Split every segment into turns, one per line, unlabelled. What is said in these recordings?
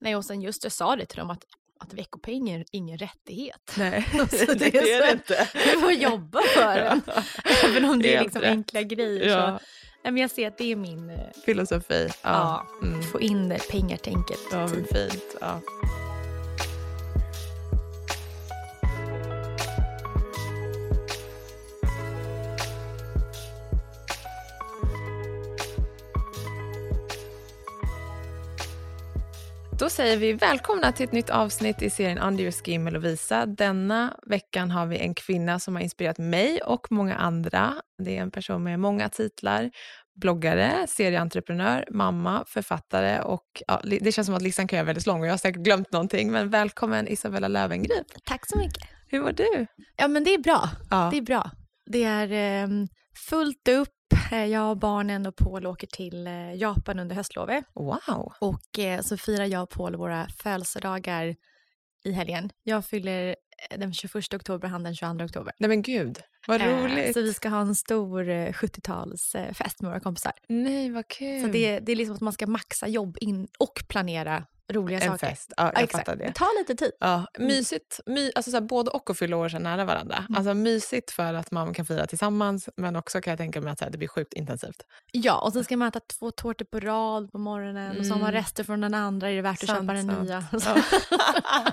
Nej, och sen just jag sa det till dem att, att veckopeng är ingen rättighet.
Nej,
Så
det,
det är
är det
så-
inte.
Du får jobba för den. Även om det är liksom
rätt.
enkla grejer. Så,
Ja,
nej, men jag ser att det är min, eh,
filosofi. Ja.
ja,
Mm.
få in pengartänket.
Ja, men fint. Ja. Säger vi välkomna till ett nytt avsnitt i serien Under your skin med Lovisa. Denna veckan har vi en kvinna som har inspirerat mig och många andra. Det är en person med många titlar. Bloggare, serieentreprenör, mamma, författare och ja, det känns som att listan kan göra väldigt lång och jag har säkert glömt någonting. Men välkommen Isabella Löwengrip.
Tack så mycket.
Hur mår du?
Ja, men det är bra.
Ja.
Det är bra. Det är eh, fullt upp. Eh, Jag och barnen och Paul åker till eh, Japan under höstlovet.
Wow.
Och eh, så firar jag och Paul våra födelsedagar i helgen. Jag fyller den 21 oktober, han den 22 oktober.
Nej men gud, vad roligt.
Så vi ska ha en stor eh, 70-talsfest med våra kompisar.
Nej, vad kul.
Så det, det är liksom att man ska maxa jobb in och planera roliga
en
saker.
fest. Ja, jag
Ja, exakt.
fattar det.
Tar lite tid.
Ja, mysigt. My, alltså så här, både och att fylla år så nära varandra. Alltså mysigt för att man kan fira tillsammans men också kan jag tänka mig att så här, det blir sjukt intensivt.
Ja, och sen ska man äta två tårtor på rad på morgonen och så har man
Mm.
rester från den andra, är det värt att
Sant,
köpa den
sant.
nya?
Ja.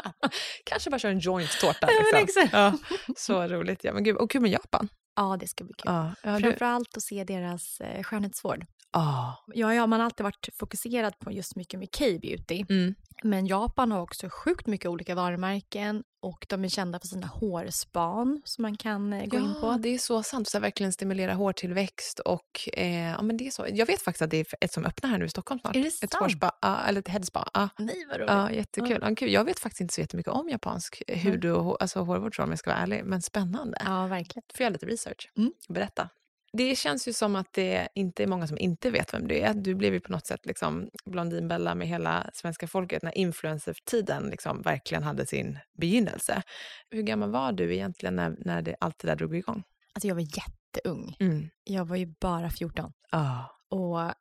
Kanske bara köra en joint-tårta. Liksom.
exakt.
Ja, så roligt. Ja, men gud, och kul med Japan.
Ja, det ska bli kul.
Ja, ja, du,
Framförallt att se deras eh, skönhetsvård.
Ja.
Ja, ja, man har alltid varit fokuserad på just mycket med K-beauty.
Mm.
Men Japan har också sjukt mycket olika varumärken och de är kända för sina hårspan som man kan eh, gå in
Ja,
på.
det är så sant. Så verkligen stimulera hårtillväxt. Och, eh, ja, men det är så. Jag vet faktiskt att det är ett som öppnar här nu i Stockholm snart.
Är det
ett
sant?
hårspa, ja, eller ett headspa. Ja.
Nej, vad roligt.
Ja, jättekul. Ja. kul. Jag vet faktiskt inte så jättemycket om japansk hud och alltså hårvård om jag ska vara ärlig. Men spännande.
Ja, verkligen.
Får jag lite research?
Mm.
Berätta. Det känns ju som att det inte är många som inte vet vem du är. Du blev ju på något sätt liksom Blondinbella med hela svenska folket när influencer-tiden liksom verkligen hade sin begynnelse. Hur gammal var du egentligen när, när det, allt det där drog igång?
Alltså jag var jätteung.
Mm.
Jag var ju bara 14
Ah.
och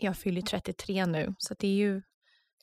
jag fyller 33 nu. Så det är ju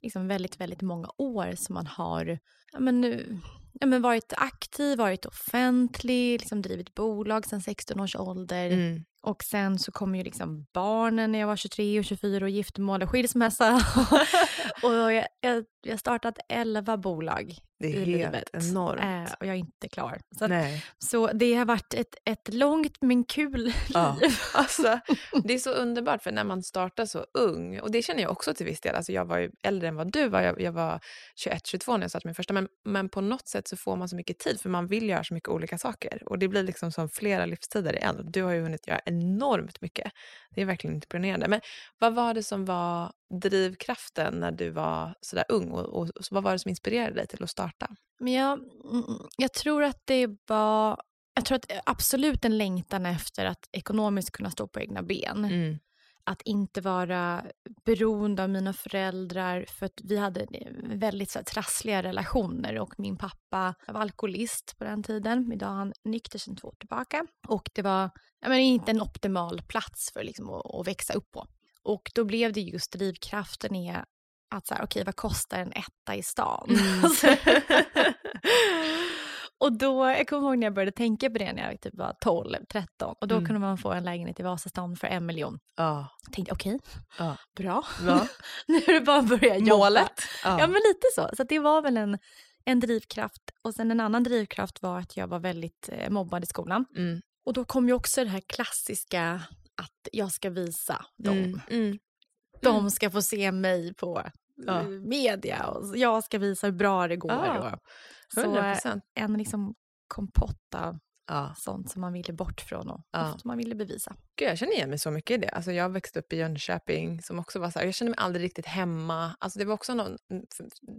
liksom väldigt, väldigt många år som man har ja, men, nu, ja, men varit aktiv, varit offentlig, liksom drivit bolag sedan 16 års ålder.
Mm.
Och sen så kom ju liksom barnen när jag var 23 och 24 och giftermål och skilsmässa. och jag, jag, jag har startat 11 bolag
Det är helt enormt.
Eh, och jag är inte klar. Så, att, så det har varit ett, ett långt men kul
Ja.
liv.
Alltså, det är så underbart för när man startar så ung, och det känner jag också till viss del, alltså jag var ju äldre än vad du var, jag, jag var 21-22 när jag startade min första, men, men på något sätt så får man så mycket tid för man vill göra så mycket olika saker och det blir liksom som flera livstider i en. Du har ju hunnit göra enormt mycket. Det är verkligen imponerande. Men vad var det som var drivkraften när du var sådär ung och, och, och vad var det som inspirerade dig till att starta?
Men jag, mm, jag tror att det var jag tror att absolut en längtan efter att ekonomiskt kunna stå på egna ben.
Mm.
Att inte vara beroende av mina föräldrar för att vi hade väldigt så här, trassliga relationer och min pappa var alkoholist på den tiden. Idag är han nykter sedan två år tillbaka. Och det var menar, inte en optimal plats för liksom, att, att växa upp på. Och då blev det just drivkraften i att så här, okej vad kostar en etta i stan?
Mm.
Alltså. och då, jag kommer ihåg när jag började tänka på det när jag typ var 12, 13 och då
Mm.
kunde man få en lägenhet i Vasastan för en miljon.
Ja.
Jag tänkte okej,
Ja.
bra.
Ja.
nu är det bara att börja jobba.
Målet?
Ja. men lite så. Så det var väl en, en drivkraft. Och sen en annan drivkraft var att jag var väldigt eh, mobbad i skolan.
Mm.
Och då kom ju också det här klassiska att jag ska visa dem.
Mm. Mm.
De ska få se mig på
Ja.
eh, media och jag ska visa hur bra det går.
Ja,
så
100 procent.
en liksom kompott av
Ja.
sånt som man ville bort från och
Ja.
som man ville bevisa.
Gud, jag känner igen mig så mycket i det. Alltså, jag växte upp i Jönköping som också var så här, jag kände mig aldrig riktigt hemma. Alltså, det var också någon,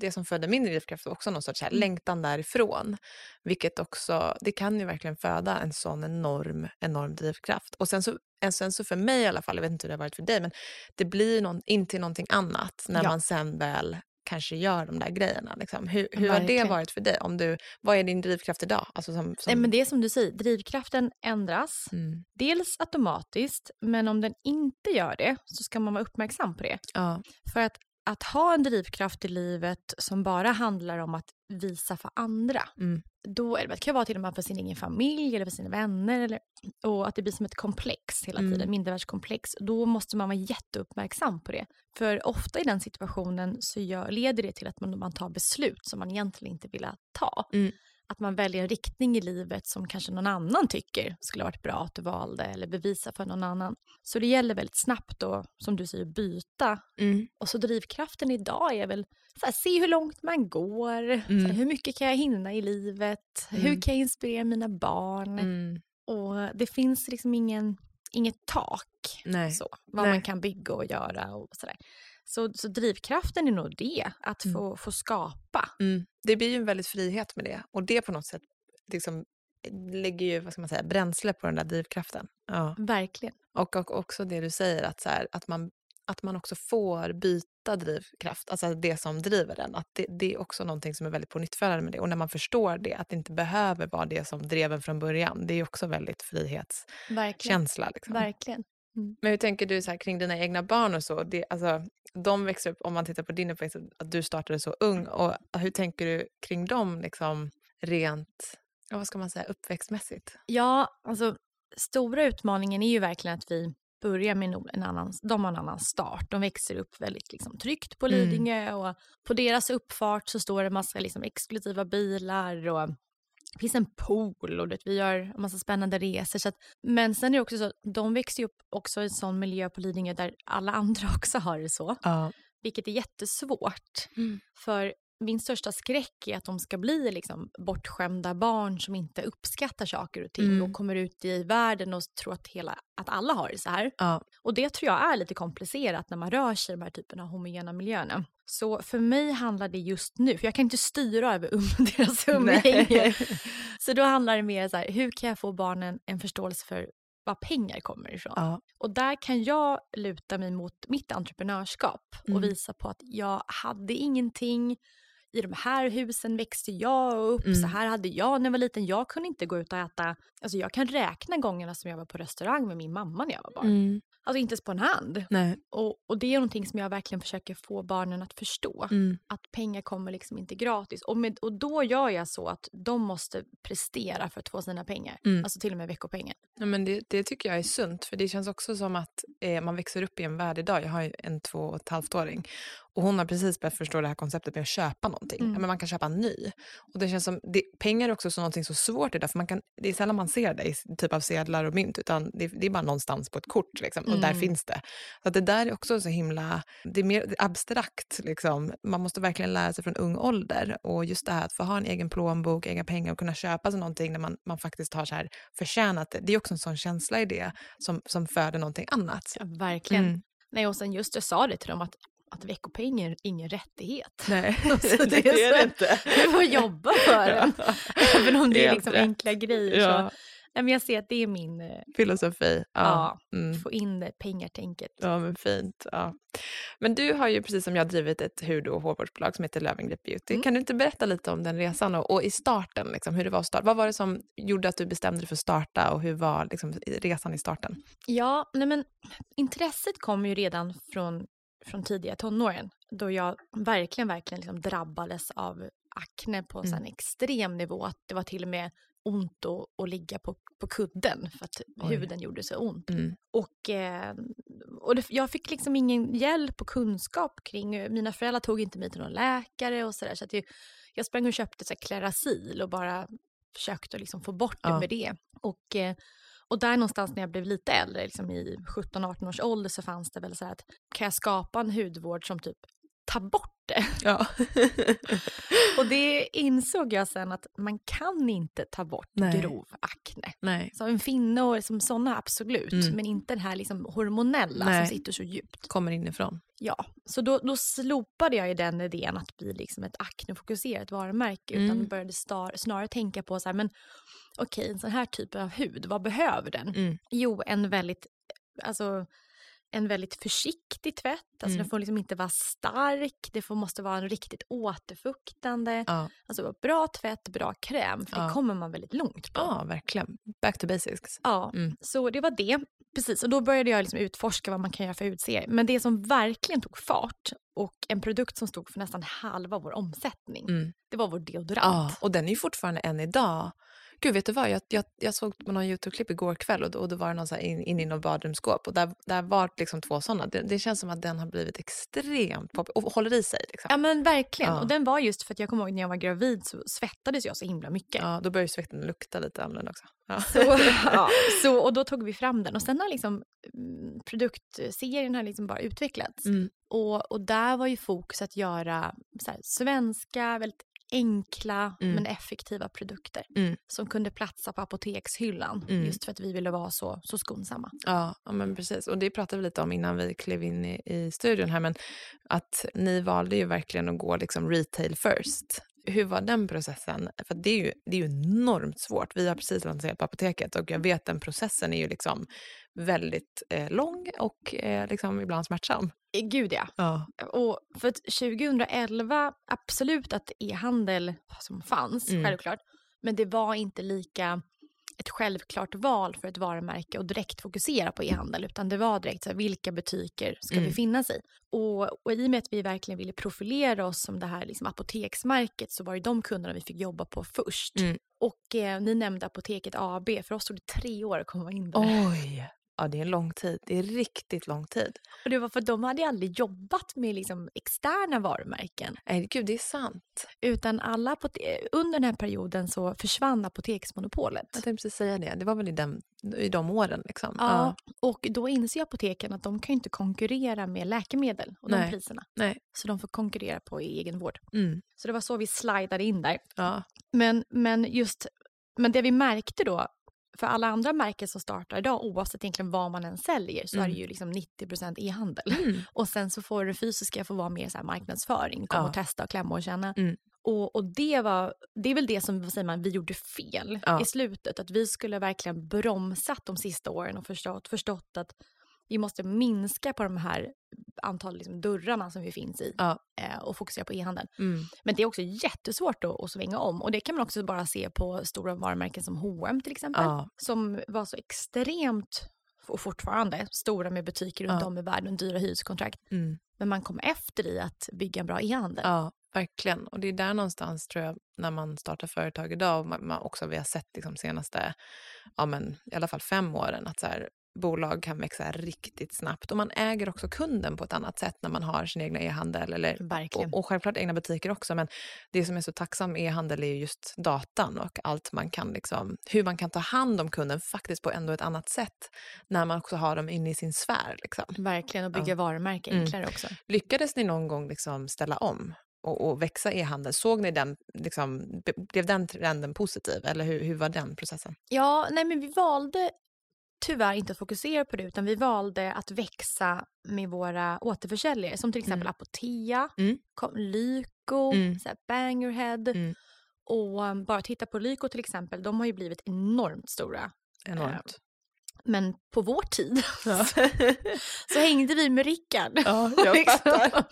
det som födde min drivkraft var också någon sorts här,
Mm.
längtan därifrån. Vilket också, det kan ju verkligen föda en sån enorm, enorm drivkraft. Och sen så, en- sen så för mig i alla fall, jag vet inte hur det har varit för dig, men det blir någon, in till någonting annat när
Ja.
man sen väl kanske gör de där grejerna. Liksom. Hur, hur har det varit för dig? Om du, vad är din drivkraft idag? Alltså som, som,
Nej, men det är som du säger, drivkraften ändras.
mm,
Dels automatiskt, men om den inte gör det så ska man vara uppmärksam på det.
ja,
För att att ha en drivkraft i livet som bara handlar om att visa för andra.
Mm.
Då är det, kan vara till och med för sin egen familj eller för sina vänner. Eller, och att det blir som ett komplex hela tiden,
Mm.
mindervärdeskomplex. Då måste man vara jätteuppmärksam på det. För ofta i den situationen så gör, leder det till att man, man tar beslut som man egentligen inte vill ta.
Mm.
Att man väljer en riktning i livet som kanske någon annan tycker skulle varit bra att du valde eller bevisa för någon annan. Så det gäller väldigt snabbt då, som du säger, byta
Mm.
och så drivkraften idag är väl här, se hur långt man går, så här,
Mm.
hur mycket kan jag hinna i livet, hur
Mm.
kan jag inspirera mina barn?
Mm.
Och det finns liksom ingen, inget tak
Nej.
så, vad
Nej.
man kan bygga och göra och sådär. Så, så drivkraften är nog det, att
Mm.
få, få skapa.
Mm. Det blir ju en väldigt frihet med det. Och det på något sätt liksom lägger ju vad ska man säga, bränsle på den där drivkraften. Ja.
Verkligen.
Och, och också det du säger, att, så här, att, man, att man också får byta drivkraft, alltså det som driver den. Att det, det är också någonting som är väldigt pånyttföljande med det. Och när man förstår det, att det inte behöver vara det som drev en från början, det är också väldigt frihetskänsla.
Verkligen.
Liksom.
Verkligen.
Men hur tänker du så här, kring dina egna barn och så? Det, alltså, de växer upp, om man tittar på din uppväxt, att du startade så ung. Och hur tänker du kring dem liksom, rent, vad ska man säga, uppväxtmässigt?
Ja, alltså stora utmaningen är ju verkligen att vi börjar med en- annan, de har en annan start. De växer upp väldigt liksom, tryggt på
Mm.
Lidingö och på deras uppfart så står det massa liksom, exklusiva bilar och det finns en pool och det, vi gör en massa spännande resor. Så att, men sen är det också så de växer ju upp också i en sån miljö på Lidingö där alla andra också har det så.
Ja.
Vilket är jättesvårt.
Mm.
För min största skräck är att de ska bli liksom bortskämda barn som inte uppskattar saker och ting
Mm.
och kommer ut i världen och tror att, hela, att alla har det så här.
Ja.
Och det tror jag är lite komplicerat när man rör sig i de här typen av homogena miljöerna. Så för mig handlar det just nu, för jag kan inte styra över um, deras umgänge. Så då handlar det mer så här, hur kan jag få barnen en förståelse för var pengar kommer ifrån?
Ja.
Och där kan jag luta mig mot mitt entreprenörskap
Mm.
och visa på att jag hade ingenting. I de här husen växte jag upp,
Mm.
så här hade jag när jag var liten. Jag kunde inte gå ut och äta, alltså jag kan räkna gångerna som jag var på restaurang med min mamma när jag var barn.
Mm.
Alltså inte ens på en hand.
Nej.
Och, och det är någonting som jag verkligen försöker få barnen att förstå.
Mm.
Att pengar kommer liksom inte gratis. Och, med, och då gör jag så att de måste prestera för att få sina pengar.
Mm.
Alltså till och med veckopengen.
Ja, men det, det tycker jag är sunt, för det känns också som att eh, man växer upp i en värld idag. Jag har ju en två och ett halvt åring och hon har precis börjat förstå det här konceptet med att köpa någonting.
Mm.
Ja, men man kan köpa en ny. Och det känns som, det, pengar är också så någonting så svårt idag, för man kan, det är sällan man ser det i typ av sedlar och mynt, utan det, det är bara någonstans på ett kort liksom, och där
Mm.
finns det. Så det där är också så himla, det är mer abstrakt liksom. Man måste verkligen lära sig från ung ålder och just det här att få ha en egen plånbok, egna pengar och kunna köpa sig någonting när man, man faktiskt har så här förtjänat det. Det är också en sån känsla i det som, som föder någonting annat.
Ja, verkligen.
Mm.
Nej, och sen just jag sa det till dem att, att veckopengen är ingen rättighet.
Nej,
Så det
det
är
är det
så-
inte.
Du får jobba för den. Även om det är liksom
rätt.
enkla grejer. Så,
Ja,
nej, men jag ser att det är min, eh,
filosofi. Ja.
ja,
Mm.
få in det pengartänket.
Ja, men fint. Ja. Men du har ju precis som jag drivit ett hud och hårvårdsbolag som heter Löwengrip Beauty.
Mm.
Kan du inte berätta lite om den resan och, och i starten, liksom, hur det var att starta? Vad var det som gjorde att du bestämde dig för att starta och hur var liksom, resan i starten?
Ja, nej men intresset kom ju redan från, från tidiga tonåren. Då jag verkligen, verkligen liksom drabbades av akne på
Mm.
en extrem nivå. Att det var till och med ont att, att ligga på, på kudden för att
Oj.
huden gjorde så ont.
Mm.
Och, eh, och det, jag fick liksom ingen hjälp och kunskap kring, mina föräldrar tog inte mig till någon läkare och sådär. Så att jag, jag sprang och köpte så här Clarasil och bara försökte liksom få bort det
Ja.
med det. Och, eh, och där någonstans när jag blev lite äldre, liksom i 17-18 års ålder, så fanns det väl så här att kan jag skapa en hudvård som typ tar bort det?
Ja.
Och det insåg jag sen att man kan inte ta bort
Nej.
grov akne.
Nej,
Så en finne och liksom sådana absolut,
Mm.
men inte det här liksom hormonella
Nej.
som sitter så djupt.
kommer inifrån.
Ja, så då, då slopade jag ju den idén att bli liksom ett aknefokuserat varumärke
Mm.
utan började star, snarare tänka på så här, men okej, en sån här typ av hud, vad behöver den?
Mm.
Jo, en väldigt, alltså en väldigt försiktig tvätt. Alltså
Mm.
Den får liksom inte vara stark, det får, måste vara en riktigt återfuktande.
Ja,
Alltså bra tvätt, bra kräm, för
Ja.
det kommer man väldigt långt på.
ja verkligen. Back to basics.
Ja,
Mm.
så det var det. Precis, och då började jag liksom utforska vad man kan göra för utseende. Men det som verkligen tog fart och en produkt som stod för nästan halva vår omsättning,
Mm.
det var vår deodorant.
Ja, och den är ju fortfarande än idag. Gud, vet du vad? Jag, jag, jag såg på någon YouTube-klipp igår kväll och, då- och då var det någon så in, in i något badrumsskåp och där, där var liksom två sådana. Det, det känns som att den har blivit extremt populär och håller i sig. Liksom.
Ja men verkligen.
Ja.
Och den var just för att jag kommer ihåg när jag var gravid så svettades jag så himla mycket.
Ja, då börjar ju svetten lukta lite annorlunda också. Ja.
Så, ja, så, och då tog vi fram den och sen har liksom mm, produktserien har liksom bara utvecklats.
Mm.
Och, och där var ju fokus att göra så här, svenska, väldigt enkla
Mm.
men effektiva produkter
Mm.
som kunde platsa på apotekshyllan
Mm.
just för att vi ville vara så, så skonsamma.
Ja, ja, men precis. Och det pratade vi lite om innan vi klev in i, i studion här, men att ni valde ju verkligen att gå liksom retail first. Hur var den processen? För det är, ju, det är ju enormt svårt. Vi har precis lanserat på apoteket och jag vet den processen är ju liksom väldigt eh, lång och eh, liksom ibland smärtsam.
Eh, Gud ja.
Ja.
Och för att 2011, absolut att e-handel som fanns,
Mm.
självklart. Men det var inte lika ett självklart val för ett varumärke och direkt fokusera på e-handel. Utan det var direkt så här, vilka butiker ska vi
Mm.
finnas i? Och, och i och med att vi verkligen ville profilera oss som det här liksom, apoteksmärket så var det de kunderna vi fick jobba på först.
Mm.
Och eh, ni nämnde Apoteket AB, för oss tog det tre år att komma in där.
Oj! Ja, det är en lång tid. Det är riktigt lång tid.
Och det var för att de hade aldrig jobbat med liksom, externa varumärken.
Nej, gud, det är sant.
Utan alla under den här perioden så försvann apoteksmonopolet.
Jag tänkte precis säga det. Det var väl i, den, i de åren. Liksom.
Ja, och då inser apoteken att de kan ju inte konkurrera med läkemedel och de
Nej.
priserna.
Nej.
Så de får konkurrera på egenvård.
Mm.
Så det var så vi slidade in där.
Ja.
Men, men just, men det vi märkte då, för alla andra märken som startar idag, oavsett egentligen vad man än säljer, så är det
Mm.
ju liksom 90% e-handel.
Mm.
Och sen så får det fysiska få vara mer så marknadsföring, kom
Ja.
och testa och klämma och känna.
Mm.
Och, och det, var, det är väl det som säger man, vi gjorde fel
Ja.
i slutet. Att vi skulle verkligen bromsat de sista åren och förstått, förstått att vi måste minska på de här antal liksom, dörrarna som vi finns i
Ja.
eh, och fokusera på e-handeln.
Mm.
Men det är också jättesvårt då att svänga om och det kan man också bara se på stora varumärken som H&M till exempel.
Ja.
Som var så extremt, och fortfarande, stora med butiker runt
Ja.
om i världen, dyra hyreskontrakt.
Mm.
Men man kom efter i att bygga en bra e-handel.
Ja, verkligen. Och det är där någonstans tror jag, när man startar företag idag, och man, man också vi har sett liksom senaste, ja men i alla fall fem åren, att så här, bolag kan växa riktigt snabbt. Och man äger också kunden på ett annat sätt när man har sin egna e-handel. Eller, och, och självklart egna butiker också, men det som är så tacksam med e-handel är ju just datan och allt man kan, liksom, hur man kan ta hand om kunden faktiskt på ändå ett annat sätt när man också har dem inne i sin sfär. Liksom.
Verkligen, och bygga
Ja.
varumärke
Mm.
enklare också.
Lyckades ni någon gång liksom ställa om och, och växa e-handeln? Såg ni den, liksom, blev den trenden positiv eller hur, hur var den processen?
Ja, nej men vi valde tyvärr inte att fokusera på det utan vi valde att växa med våra återförsäljare som till exempel
Mm.
Apotea,
Mm.
Lyko,
Mm.
så Bangerhead.
Mm.
Och bara titta på Lyko till exempel, de har ju blivit enormt stora.
Enormt.
Men på vår tid
Ja.
så hängde vi med Rickard.
Ja, jag
Liksom.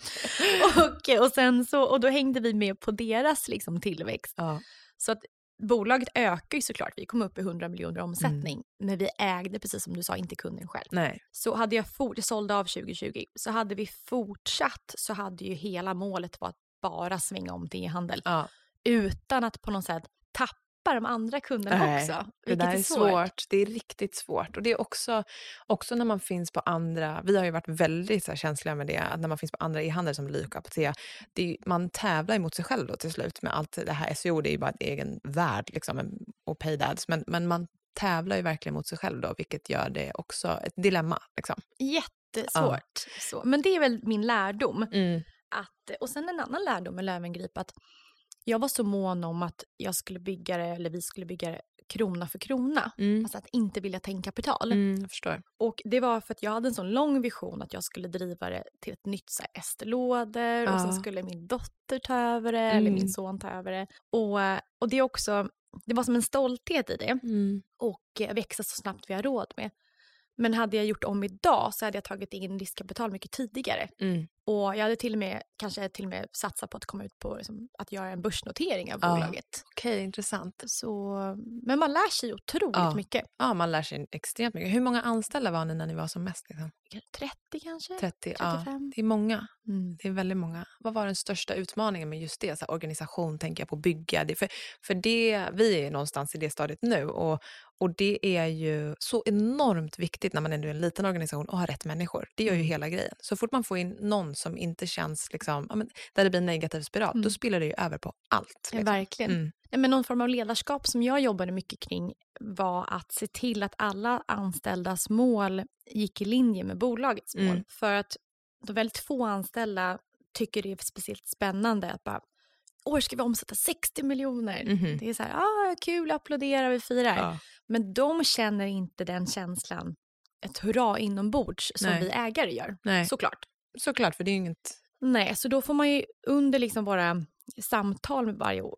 och, och, sen så, och då hängde vi med på deras liksom, tillväxt.
Ja.
Så att bolaget ökar ju såklart. Vi kom upp i 100 miljoner omsättning. Men vi ägde, precis som du sa, inte kunden själv.
Nej.
Så hade jag fort, jag sålde av 2020, så hade vi fortsatt så hade ju hela målet varit att bara svänga om till e-handel.
Ja.
Utan att på något sätt tappa de andra kunderna
Nej,
också.
Det där är svårt. Det är riktigt svårt. Och det är också, också när man finns på andra, vi har ju varit väldigt så här, känsliga med det, att när man finns på andra e-handel som Lyko och Apotea, det är, ju- man tävlar emot sig själv då till slut med allt det här SEO, det är ju bara en egen värld liksom, och paid ads, men, men man tävlar ju verkligen mot sig själv då, vilket gör det också ett dilemma. Liksom.
Jättesvårt. Så. Men det är väl min lärdom.
Mm.
Att, och sen en annan lärdom med Löwengrip att jag var så mån om att jag skulle bygga det, eller vi skulle bygga det krona för krona.
Mm.
Alltså att inte vilja ta in kapital.
Mm, jag förstår.
Och det var för att jag hade en sån lång vision att jag skulle driva det till ett nytt så här, Estée och sen
Ja.
skulle min dotter ta över det eller
Mm.
min son ta över det. Och, och det också, det var som en stolthet i det
Mm.
och växa så snabbt vi har råd med. Men hade jag gjort om idag så hade jag tagit in riskkapital mycket tidigare.
Mm.
Och jag hade till och med, kanske till och med satsat på att komma ut på liksom, att göra en börsnotering av
Ja.
bolaget.
Okej, intressant.
Så, men man lär sig otroligt
Ja.
mycket.
Ja, man lär sig extremt mycket. Hur många anställda var ni när ni var som mest? Liksom?
30 kanske?
30? Ja,
35.
det är många.
Mm.
Det är väldigt många. Vad var den största utmaningen med just det? Så här, organisation tänker jag på, bygga. Det, för, för det, vi är någonstans i det stadiet nu och, och det är ju så enormt viktigt när man ändå är en liten organisation och har rätt människor. Det gör ju
Mm.
hela grejen. Så fort man får in någon som inte känns, liksom, ja, men, där det blir en negativ spiral,
Mm.
då spiller det ju över på allt. Liksom.
verkligen.
Mm.
Men någon form av ledarskap som jag jobbade mycket kring var att se till att alla anställdas mål gick i linje med bolagets mål.
Mm.
För att de väldigt få anställda tycker det är speciellt spännande att bara år ska vi omsätta 60 miljoner.
Mhm.
Det är så här, ah, kul, applådera, vi firar.
Ja.
Men de känner inte den känslan, ett hurra inombords som
Nej.
vi ägare gör.
Nej.
Såklart.
Såklart, för det är ju inget...
Nej, så då får man ju under liksom våra samtal med varje år,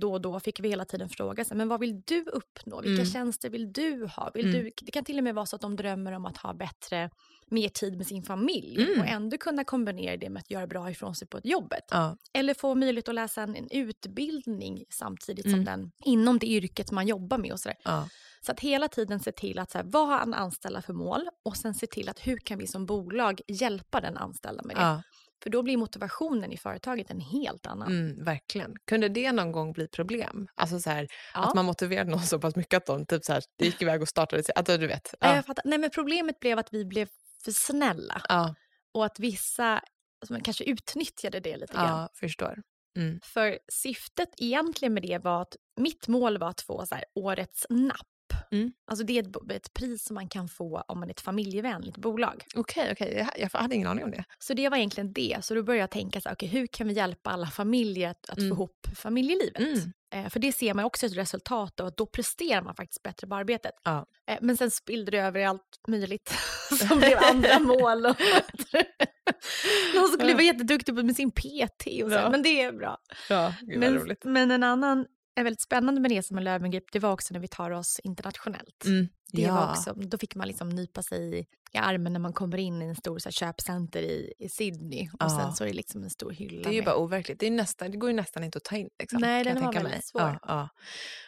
då och då fick vi hela tiden fråga sig, men vad vill du uppnå? Vilka
Mm.
tjänster vill du ha? Vill
Mm.
du, det kan till och med vara så att de drömmer om att ha bättre, mer tid med sin familj
Mm.
och ändå kunna kombinera det med att göra bra ifrån sig på ett jobbet.
Ja.
Eller få möjlighet att läsa en, en utbildning samtidigt som
Mm.
den, inom det yrket man jobbar med och sådär.
Ja.
Så att hela tiden se till att så här, vad har en anställda för mål och sen se till att hur kan vi som bolag hjälpa den anställda med det.
Ja.
För då blir motivationen i företaget en helt annan.
Mm, verkligen. Kunde det någon gång bli problem? Alltså så här,
Ja.
att man motiverade någon så pass mycket att de typ så här, det gick iväg och startade sig. Alltså, du vet.
Nej,
Ja.
fattar. Nej, men problemet blev att vi blev för snälla
Ja,
och att vissa alltså, kanske utnyttjade det lite grann.
ja, förstår. Mm.
För syftet egentligen med det var att mitt mål var att få så här, årets napp.
Mm.
Alltså det är ett, ett pris som man kan få om man är ett familjevänligt bolag.
Okej, okej. Jag, jag hade ingen aning om det.
Så det var egentligen det. Så då började jag tänka så här, okay, hur kan vi hjälpa alla familjer att, att
Mm.
få ihop familjelivet?
Mm.
Eh, för det ser man också ett resultat av att då presterar man faktiskt bättre på arbetet.
Ja.
Eh, men sen spillde det över i allt möjligt som blev andra mål. Och Någon skulle vara jätteduktig med sin PT och så,
Ja.
men det är bra.
Ja,
Men, men en annan är väldigt spännande med det som en Löwengrip, det var också när vi tar oss internationellt.
Mm.
Det
ja.
var också, då fick man liksom nypa sig i, i armen när man kommer in i en stor så här, köpcenter i, i Sydney. Och
Ja.
sen så är det liksom en stor hylla.
Det är ju
med-
bara overkligt. Det, är nästan, det går ju nästan inte att ta in. Liksom,
Nej, den var väldigt
mig.
svår.
Ja, ja.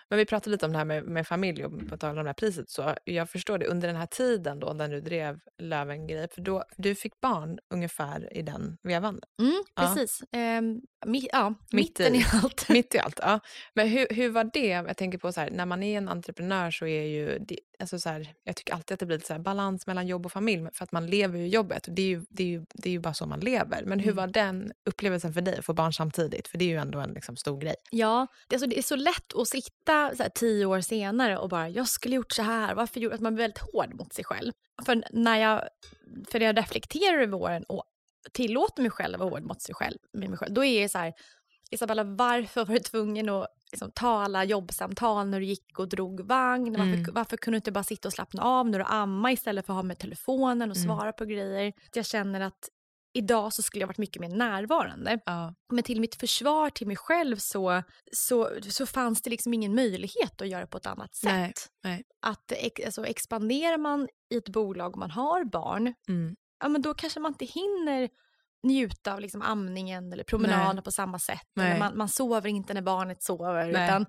Men vi pratade lite om det här med, med familj och på tal om det här priset. Så jag förstår det, under den här tiden då när du drev Löwengrip, för då, du fick barn ungefär i den vevan.
Mm, precis. Ehm, mi, ja,
Mitt
mitten
i.
i allt.
Mitt i allt. Ja. Men hur, hur var det? Jag tänker på så här, när man är en entreprenör så är ju, det, alltså så här, jag tycker alltid att det blir lite så här balans mellan jobb och familj, för att man lever ju jobbet. Och det, är ju, det, är ju, det är ju bara så man lever. Men hur
Mm.
var den upplevelsen för dig att få barn samtidigt? För det är ju ändå en liksom, stor grej.
Ja, det är, så, det är så lätt att sitta så här, tio år senare och bara, jag skulle gjort så här, varför gjorde att man blir väldigt hård mot sig själv. För när jag, för jag reflekterar över åren och tillåter mig själv att vara hård mot sig själv, med mig själv, då är det så här, Isabella, varför var du tvungen att liksom, alla jobbsamtal när du gick och drog vagn? Varför,
Mm.
varför kunde du inte bara sitta och slappna av när du ammar istället för att ha med telefonen och
Mm.
svara på grejer? Jag känner att idag så skulle jag varit mycket mer närvarande.
Ja.
Men till mitt försvar, till mig själv, så, så, så fanns det liksom ingen möjlighet att göra på ett annat sätt.
Nej, nej.
Att alltså, expanderar man i ett bolag och man har barn,
Mm.
ja, men då kanske man inte hinner njuta av liksom amningen eller promenaden
Nej.
på samma sätt. Man, man sover inte när barnet sover.
Nej.
Utan,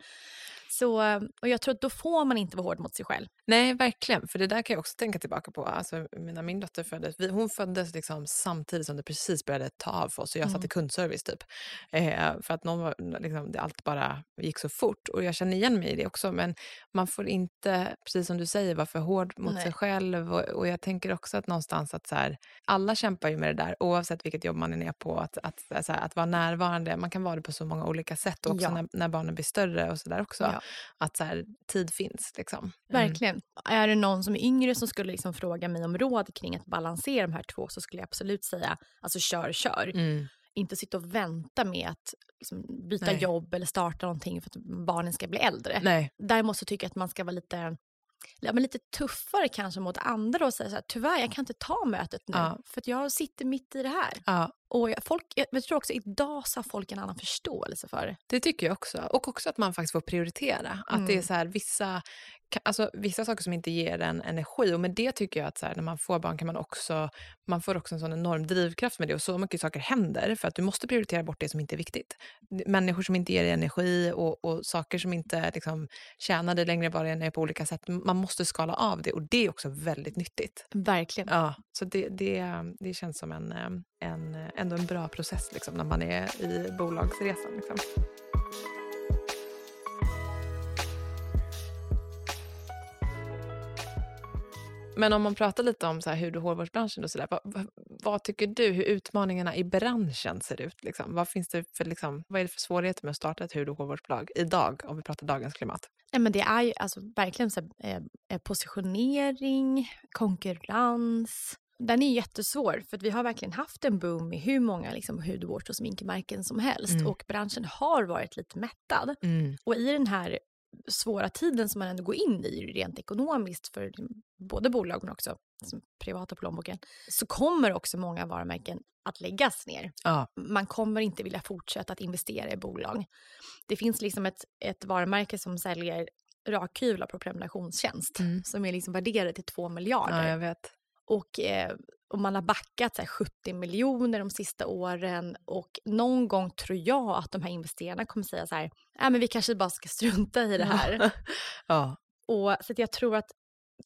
så, och jag tror att då får man inte vara hård mot sig själv.
Nej, verkligen. För det där kan jag också tänka tillbaka på. Alltså, när min dotter föddes, vi, hon föddes liksom samtidigt som det precis började ta av för oss. Och jag satt
Mm.
i kundservice typ. Eh, för att någon var, liksom, det, allt bara gick så fort. Och jag känner igen mig i det också. Men man får inte, precis som du säger, vara för hård mot
Nej.
sig själv. Och, och jag tänker också att någonstans att så här, alla kämpar ju med det där. Oavsett vilket jobb man är ner på. Att, att, så här, att vara närvarande. Man kan vara det på så många olika sätt. Och också
Ja.
när, när barnen blir större och så där också.
Ja.
Att så här, tid finns liksom. Mm.
Verkligen. Är det någon som är yngre som skulle liksom fråga mig om råd kring att balansera de här två så skulle jag absolut säga alltså kör, kör.
Mm.
Inte sitta och vänta med att liksom, byta
Nej.
jobb eller starta någonting för att barnen ska bli äldre.
Nej.
Däremot så tycker jag att man ska vara lite, ja, men lite tuffare kanske mot andra och säga så här, tyvärr jag kan inte ta mötet nu
Ja.
för jag sitter mitt i det här.
Ja,
Och folk, jag tror också idag så har folk en annan förståelse för det.
Det tycker jag också. Och också att man faktiskt får prioritera. Att
Mm.
det är så här, vissa, alltså, vissa saker som inte ger en energi. Och med det tycker jag att så här, när man får barn kan man också, man får också en sån enorm drivkraft med det. Och så mycket saker händer för att du måste prioritera bort det som inte är viktigt. Människor som inte ger dig energi och, och saker som inte liksom, tjänar dig längre bara är på olika sätt. Man måste skala av det och det är också väldigt nyttigt.
Verkligen.
Ja, så det, det, det känns som en, eh, en, ändå en bra process liksom, när man är i bolagsresan. Liksom. Men om man pratar lite om så här hud och hårvårdsbranschen och sådär, vad, vad, vad tycker du hur utmaningarna i branschen ser ut? Liksom? Vad, finns det för, liksom, vad är det för svårigheter med att starta ett hud och hårvårdsbolag idag, om vi pratar dagens klimat?
Ja, men det är ju alltså, verkligen så här, eh, eh positionering, konkurrens. Den är jättesvår för att vi har verkligen haft en boom i hur många liksom, hudvårds och sminkmärken som helst
Mm.
och branschen har varit lite mättad. Och i den här svåra tiden som man ändå går in i rent ekonomiskt för liksom både bolag men också liksom privata plånboken så kommer också många varumärken att läggas ner.
Ja.
Man kommer inte vilja fortsätta att investera i bolag. Det finns liksom ett, ett varumärke som säljer rakhyvlar på prenumerationstjänst
Mm.
som är liksom värderade till 2 miljarder.
ja, jag vet.
Och, eh, och man har backat så här, 70 miljoner de sista åren och någon gång tror jag att de här investerarna kommer säga så här, nej men vi kanske bara ska strunta i det här.
ja.
Och, så jag tror att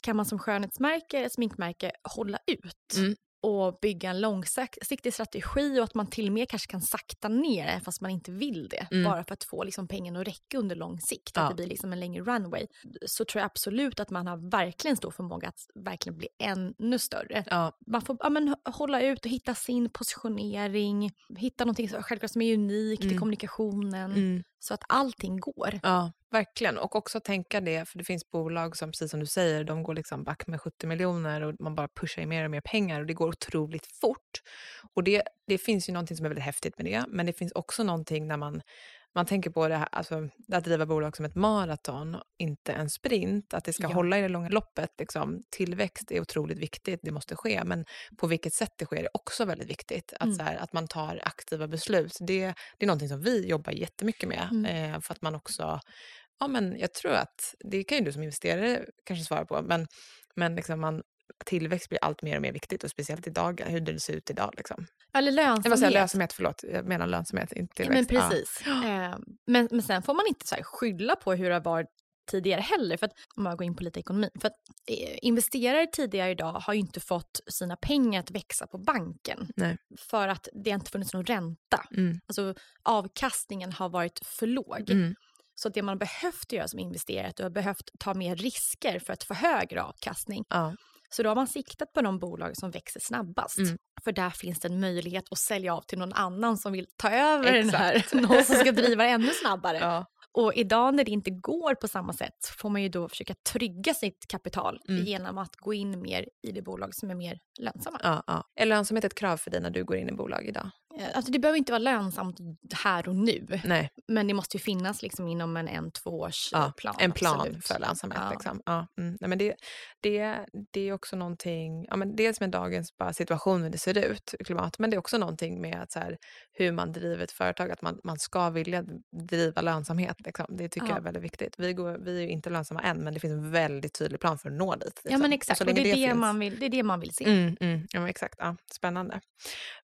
kan man som skönhetsmärke, sminkmärke, hålla ut
Mm.
Och bygga en långsiktig strategi och att man till och med kanske kan sakta ner fast man inte vill det.
Mm.
Bara för att få liksom pengarna att räcka under lång sikt,
Ja.
att det blir liksom en längre runway. Så tror jag absolut att man har verkligen stor förmåga att verkligen bli ännu större.
Ja.
Man får ja, men, hålla ut och hitta sin positionering, hitta någonting självklart som är unikt i
Mm.
kommunikationen.
Mm.
Så att allting går.
Ja, verkligen. Och också tänka det, för det finns bolag som, precis som du säger, de går liksom back med 70 miljoner och man bara pushar i mer och mer pengar och det går otroligt fort. Och det, det finns ju någonting som är väldigt häftigt med det, men det finns också någonting när man man tänker på det här, alltså, att driva bolag som ett maraton, inte en sprint. Att det ska
Ja.
hålla i det långa loppet. Liksom. Tillväxt är otroligt viktigt, det måste ske. Men på vilket sätt det sker är också väldigt viktigt. Att,
Mm.
så här, att man tar aktiva beslut. Det, det är någonting som vi jobbar jättemycket med.
Mm.
Eh, för att man också, ja men jag tror att, det kan ju du som investerare kanske svara på, men, men liksom man, tillväxt blir allt mer och mer viktigt och speciellt idag, hur det ser ut idag. Liksom.
Eller
Jag
lönsamhet.
vill säga lönsamhet, förlåt. Jag menar lönsamhet, inte
Ja, men
tillväxt.
precis. Eh, men, men sen får man inte så skylla på hur det har varit tidigare heller. För att, om man går in på lite ekonomi. För att eh, investerare tidigare idag har ju inte fått sina pengar att växa på banken.
Nej.
För att det inte funnits någon ränta.
Ja. Mm.
Alltså avkastningen har varit för låg.
Mm.
Så det man har behövt göra som investerare är att du har behövt ta mer risker för att få högre avkastning.
Ja.
Så då har man siktat på de bolag som växer snabbast.
Mm.
För där finns det en möjlighet att sälja av till någon annan som vill ta över den här.
Exakt.
Någon som ska driva ännu snabbare.
Ja.
Och idag när det inte går på samma sätt får man ju då försöka trygga sitt kapital
Mm.
genom att gå in mer i det bolag som är mer lönsamma.
Ja, ja. Är lönsamhet ett krav för dig när du går in i bolag idag?
Eh, Alltså det behöver inte vara lönsamt här och nu.
Nej,
Men det måste ju finnas liksom inom en en, två års
Ja,
eh, plan.
en plan
absolut.
för lönsamhet.
Ja.
Liksom. Ja, mm. Nej, men det, det, det är också någonting, ja, men dels med dagens bara situation hur det ser ut, klimat, men det är också någonting med att så här, hur man driver ett företag, att man, man ska vilja driva lönsamhet. Liksom. Det tycker
Ja.
jag är väldigt viktigt. Vi, går, vi är inte lönsamma än, men det finns en väldigt tydlig plan för att nå dit.
Ja
liksom.
men
Och
exakt, och, det, är det,
finns-
man vill, det är det man vill se.
Mm, mm. Ja, men exakt. Ja, spännande.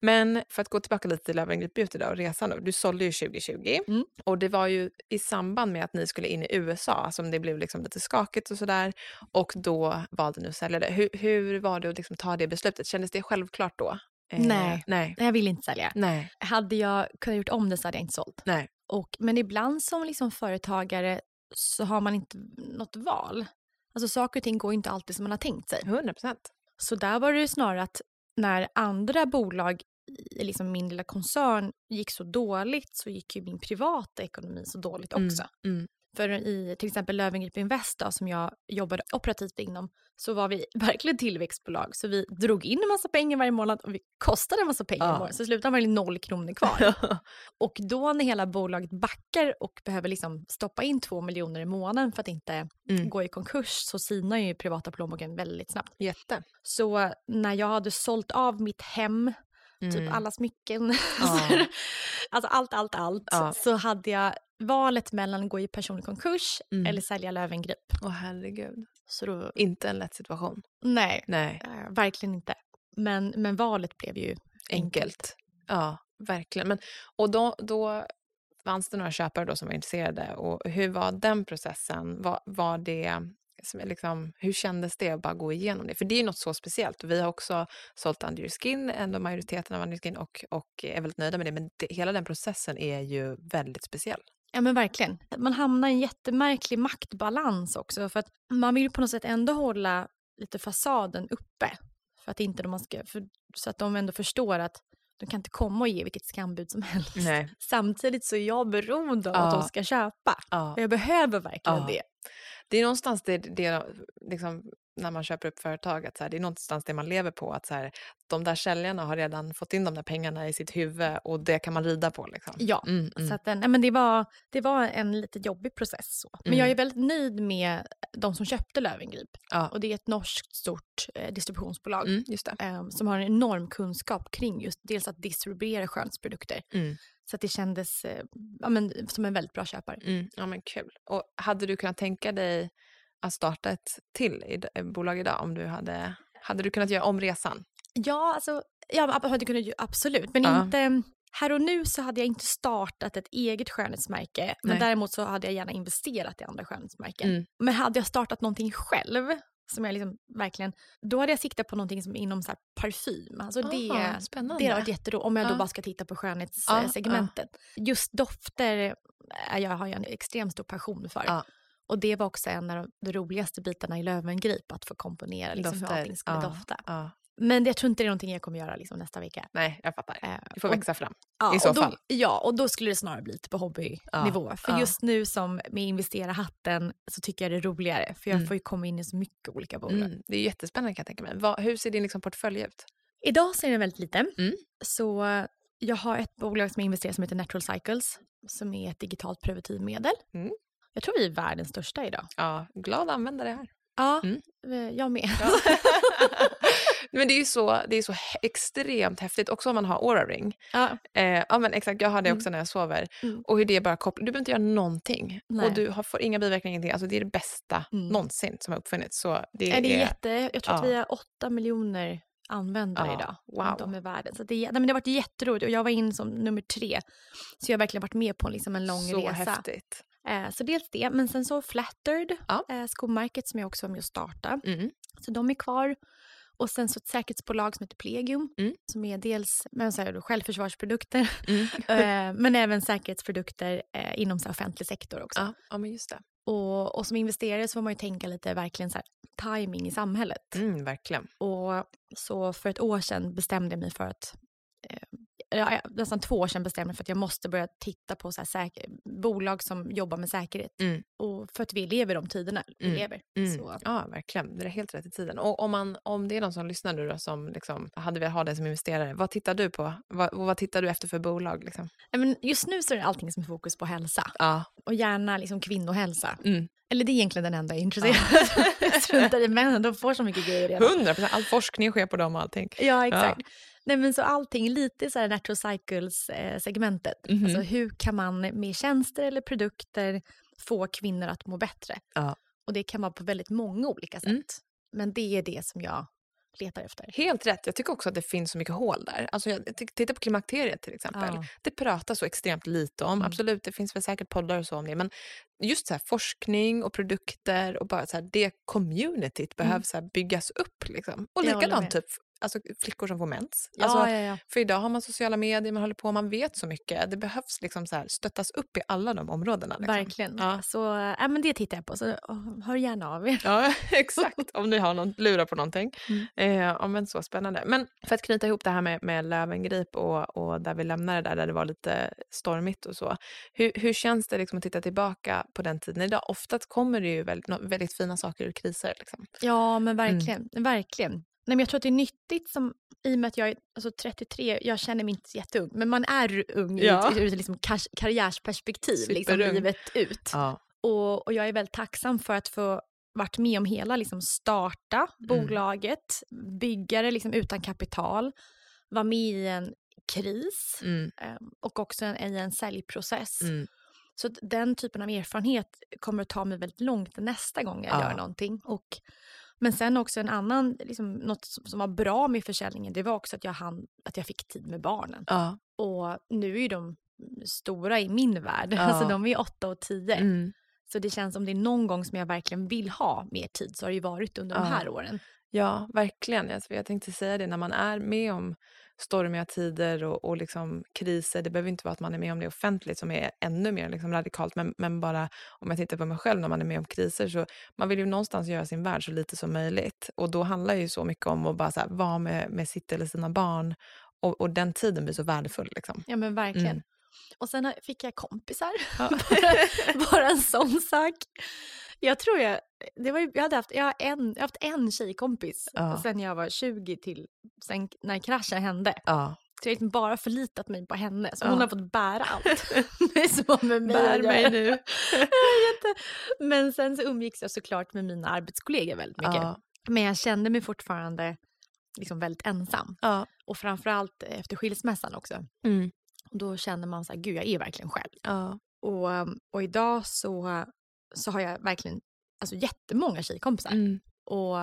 Men för att gå tillbaka lite till Löwengrip Beauty då, och resan. Då. Du sålde ju 2020
Mm.
och det var ju i samband med att ni skulle in i USA som det blev liksom lite skakigt och sådär. Och då valde ni att sälja det. Hur, hur var det att liksom ta det beslutet? Kändes det självklart då? Eh,
Nej.
Nej.
Jag vill inte sälja.
Nej.
Hade jag kunnat gjort om det så hade jag inte sålt.
Nej.
Och, men ibland som liksom företagare så har man inte något val. Alltså saker och ting går inte alltid som man har tänkt sig.
100 procent.
Så där var det ju snarare att när andra bolag liksom min lilla koncern gick så dåligt så gick ju min privata ekonomi så dåligt också.
Mm.
För i till exempel Löwengrip Invest då, som jag jobbade operativt inom så var vi verkligen tillväxtbolag. Så vi drog in en massa pengar varje månad och vi kostade en massa pengar
Ja.
månad. Så i slutändan var det noll kronor kvar. Och då när hela bolaget backar och behöver liksom stoppa in två miljoner i månaden för att inte
Mm.
gå i konkurs så sinar ju privata plånboken väldigt snabbt.
Jätte.
Så när jag hade sålt av mitt hem typ
Mm.
alla smycken,
Ja.
alltså allt, allt, allt,
Ja.
så hade jag valet mellan att gå i personlig konkurs
Mm.
eller sälja Löwengrip.
Åh herregud.
Så då,
Inte en lätt situation.
nej,
Nej,
eh, verkligen inte. Men, men valet blev ju
enkelt. Ja, verkligen. Men, och då, då fanns det några köpare då som var intresserade. Och hur var den processen? Var, var det, liksom, hur kändes det att bara gå igenom det? För det är något så speciellt. Vi har också sålt Under Your Skin, ändå majoriteten av Under Your Skin, och, och är väldigt nöjda med det. Men det, hela den processen är ju väldigt speciell.
Ja men verkligen. Man hamnar i en jättemärklig maktbalans också för att man vill på något sätt ändå hålla lite fasaden uppe. För att inte de ska, för, så att de ändå förstår att de kan inte komma och ge vilket skambud som helst.
Nej.
Samtidigt så är jag beroende av att
Ja.
de ska köpa.
Ja.
Jag behöver verkligen
Ja.
det.
Det är någonstans det, det liksom, när man köper upp företaget, så här, det är någonstans det man lever på. Att så här, de där säljarna har redan fått in de där pengarna i sitt huvud och det kan man rida på. Liksom.
Ja,
Mm, mm.
Så att, nej, men det, var, det var en lite jobbig process. Så. Men
Mm.
jag är väldigt nöjd med de som köpte Löwengrip.
Ja.
Och det är ett norskt stort eh, distributionsbolag.
Mm,
eh, som har en enorm kunskap kring just dels att distribuera skönhetsprodukter. Så att det kändes eh, ja, men, som en väldigt bra köpare.
Mm. Ja, men kul. Och hade du kunnat tänka dig att starta ett till i, eh, bolag idag om du hade, hade du kunnat göra om resan?
Ja, alltså, ja, hade kunnat, absolut. Men
Ja.
inte, här och nu så hade jag inte startat ett eget skönhetsmärke. Men
Nej.
däremot så hade jag gärna investerat i andra skönhetsmärken.
Mm.
Men hade jag startat någonting själv, som jag liksom verkligen, då hade jag siktat på någonting som inom så parfym. Alltså det,
Ah, spännande.
det har varit jätteroligt, om jag då bara ska titta på skönhetssegmentet. Just dofter är jag, har jag en extremt stor passion för. Och det var också en av de roligaste bitarna i Löwengrip, att få komponera liksom, hur allting skulle dofta.
Ja.
Men jag tror inte det är någonting jag kommer göra liksom, nästa vecka.
Nej, jag fattar.
Eh,
Det får
och-
växa fram.
ja,
i så
och då,
fall.
Ja, och då skulle det snarare bli på hobbynivå. För
ja.
just nu som med investera-hatten så tycker jag det är roligare. För jag
Mm.
får ju komma in i så mycket olika bolag.
Mm. Det är jättespännande kan jag tänka mig. Vad, hur ser din liksom, portfölj ut?
Idag så är den väldigt liten.
Mm.
Så jag har ett bolag som jag investerar som heter Natural Cycles. Som är ett digitalt preventivmedel.
Mm.
Jag tror vi är världens största idag.
Ja, glad användare här.
Ja,
Mm.
eh, jag med.
Ja. men det är ju så, det är så extremt häftigt, också om man har Aura Ring.
Ja,
Eh, ja, men exakt, jag har det
Mm.
också när jag sover.
Mm.
Och hur det bara kopplar, du behöver inte göra någonting.
Nej.
Och du har, får inga biverkningar, ingenting. Alltså det är det bästa
Mm.
någonsin som har uppfunnits. Så det,
är det är
är,
jätte, jag tror att
ja.
vi har åtta miljoner användare
Ja,
idag.
wow.
Om i världen. Så det, är- nej, men det har varit jätteroligt och jag var in som nummer tre. Så jag har verkligen varit med på liksom en lång
så
resa.
häftigt.
Eh, så dels det, men sen så Flattered,
Ja.
eh, skomärket som jag också var med och startade.
Mm.
Så de är kvar. Och sen så ett säkerhetsbolag som heter Plegium.
Mm.
Som är dels men så här, självförsvarsprodukter.
Mm.
eh, men även säkerhetsprodukter eh, inom så här, offentlig sektor också.
Ja, ja, men just det.
Och, och som investerare så får man ju tänka lite verkligen så här, timing i samhället.
Mm, verkligen.
Och så för ett år sedan bestämde jag mig för att eh, ja, ja, nästan två år sedan bestämde jag mig för att jag måste börja titta på så säker, bolag som jobbar med säkerhet.
Mm.
Och för att vi lever de tiderna vi
Mm.
lever.
Mm.
Så,
Ja, verkligen. Det är helt rätt i tiden. Och om, man, om det är någon som lyssnar nu då, som liksom, hade velat ha dig som investerare, vad tittar du på? Vad, vad tittar du efter för bolag? Liksom?
Men just nu så är det allting som är fokus på hälsa.
Ja.
Och gärna liksom kvinnohälsa.
Mm.
Eller det är egentligen den enda jag är intresserad av. Jag struntar i männen, de får så mycket grejer redan.
100 procent. All forskning sker på dem och allting.
Ja, exakt. Nej, men så allting lite så här natural cycles-segmentet.
Mhm.
Alltså hur kan man med tjänster eller produkter få kvinnor att må bättre?
Ja.
Och det kan vara på väldigt många olika sätt.
Mm.
Men det är det som jag letar efter.
Helt rätt. Jag tycker också att det finns så mycket hål där. Alltså jag, titta på klimakteriet till exempel.
Ja.
Det pratas så extremt lite om.
Mm.
Absolut, det finns väl säkert poddar och så om det. Men just så här, forskning och produkter och bara så här, det communityt behöver så här, byggas upp. Liksom. Och
Jag
likadant typ alltså, flickor som får mens.
Ja,
Alltså,
ja, ja.
För idag har man sociala medier, man håller på, man vet så mycket. Det behövs liksom så här, stöttas upp i alla de områdena. Liksom.
Verkligen.
Ja.
Så äh, men det tittar jag på. Så hör gärna av er.
Ja, exakt. Om ni har någon, lurar på någonting.
Mm.
Eh, men så spännande. Men för att knyta ihop det här med, med Lövengrip och, och där vi lämnade det där, där det var lite stormigt och så. Hur, hur känns det liksom att titta tillbaka på den tiden idag? Oftast kommer det ju väldigt, väldigt fina saker ur kriser. Liksom.
Ja, men verkligen. verkligen. Nej, men jag tror att det är nyttigt som, i och med att jag är alltså 33, jag känner mig inte jätteung, men man är ung
Ja.
ur, ur liksom kar- karriärsperspektiv, liksom livet ut.
Ja.
Och, och jag är väldigt tacksam för att få varit med om hela, liksom starta bolaget, bygga det liksom utan kapital, vara med i en kris
Mm.
eh, och också en, i en säljprocess.
Mm.
Så den typen av erfarenhet kommer att ta mig väldigt långt nästa gång jag
Ja.
gör någonting. Och, men sen också en annan, liksom, något som, var bra med försäljningen, det var också att jag, hann, att jag fick tid med barnen.
Ja.
Och nu är ju de stora i min värld,
Ja.
alltså de är åtta och tio.
Mm.
Så det känns som det är någon gång som jag verkligen vill ha mer tid så har det ju varit under de
Ja.
här åren.
Ja, verkligen. Alltså, jag tänkte säga det, när man är med om stormiga tider och, och liksom kriser, det behöver inte vara att man är med om det offentligt som är ännu mer liksom radikalt, men, men bara om jag tittar på mig själv när man är med om kriser, så man vill ju någonstans göra sin värld så lite som möjligt. Och då handlar ju så mycket om att bara här, vara med, med sitt eller sina barn och, och den tiden blir så värdefull. Liksom.
Ja men verkligen.
Mm.
Och sen fick jag kompisar.
Ja.
bara, bara en sån sak. Jag tror jag, det var jag, hade haft, jag, har en, jag har haft en tjejkompis
Ja.
sen jag var 20 till sen när kraschen hände.
Ja.
Så jag har liksom bara förlitat mig på henne. Så
Ja.
hon har fått bära allt. det är så med mig.
Bär mig nu.
Men sen så umgicks jag såklart med mina arbetskollegor väldigt mycket.
Ja.
Men jag kände mig fortfarande liksom väldigt ensam.
Ja.
Och framförallt efter skilsmässan också.
Mm.
Då känner man så här, gud jag är verkligen själv.
Ja.
Och, och idag så, så har jag verkligen alltså, jättemånga tjejkompisar.
Mm.
Och,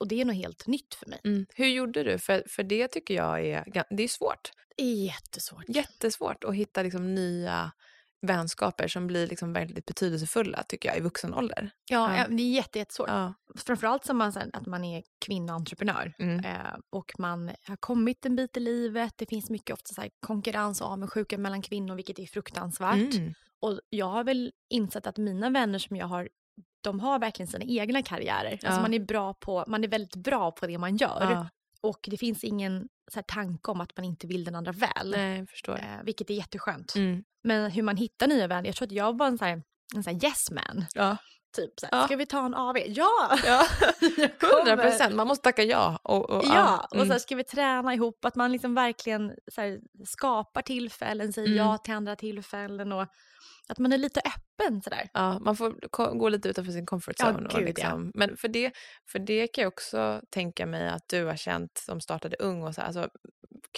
och det är nog helt nytt för mig.
Mm. Hur gjorde du? För, för det tycker jag är, det är svårt.
Det är jättesvårt.
jättesvårt att hitta liksom nya vänskaper som blir liksom väldigt betydelsefulla tycker jag i vuxen ålder.
Ja,
Ja.
det är jätte, jättesvårt.
Ja.
Framförallt som man, att man är kvinnoentreprenör.
Mm.
Eh, och man har kommit en bit i livet. Det finns mycket ofta så här, konkurrens och avundsjuka mellan kvinnor, vilket är fruktansvärt.
Mm.
Och jag har väl insett att mina vänner som jag har, de har verkligen sina egna karriärer. Alltså
Ja.
man, är bra på, man är väldigt bra på det man gör.
Ja.
Och det finns ingen så här, tanke om att man inte vill den andra väl.
Nej, förstår.
Eh, vilket är jätteskönt.
Mm.
Men hur man hittar nya vänner, jag tror att jag var en, så här, en så här yes man.
Ja.
Typ så här,
Ja.
ska vi ta en AV? Ja!
ja, procent. Man måste tacka ja. Och, och,
Ja, och så
mm.
ska vi träna ihop? Att man liksom verkligen här, skapar tillfällen, säger
Mm.
ja till andra tillfällen och att man är lite öppen sådär.
Ja, man får gå lite utanför sin comfort
Ja,
zone. och
gud, ja.
liksom. Men för det, för det kan jag också tänka mig att du har känt som startade ung och så här, alltså,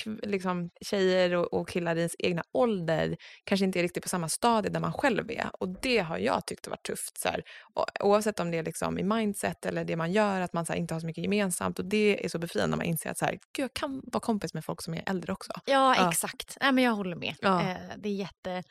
liksom, tjejer och, och killar i ens egna ålder kanske inte är riktigt på samma stadie där man själv är. Och det har jag tyckt har varit tufft. Så här. Oavsett om det är liksom i mindset eller det man gör, att man här, inte har så mycket gemensamt. Och det är så befriande när man inser att så här, Gud, jag kan vara kompis med folk som är äldre också.
Ja,
Ja.
exakt. Nej, men jag håller med.
Ja.
Eh, det är jätte...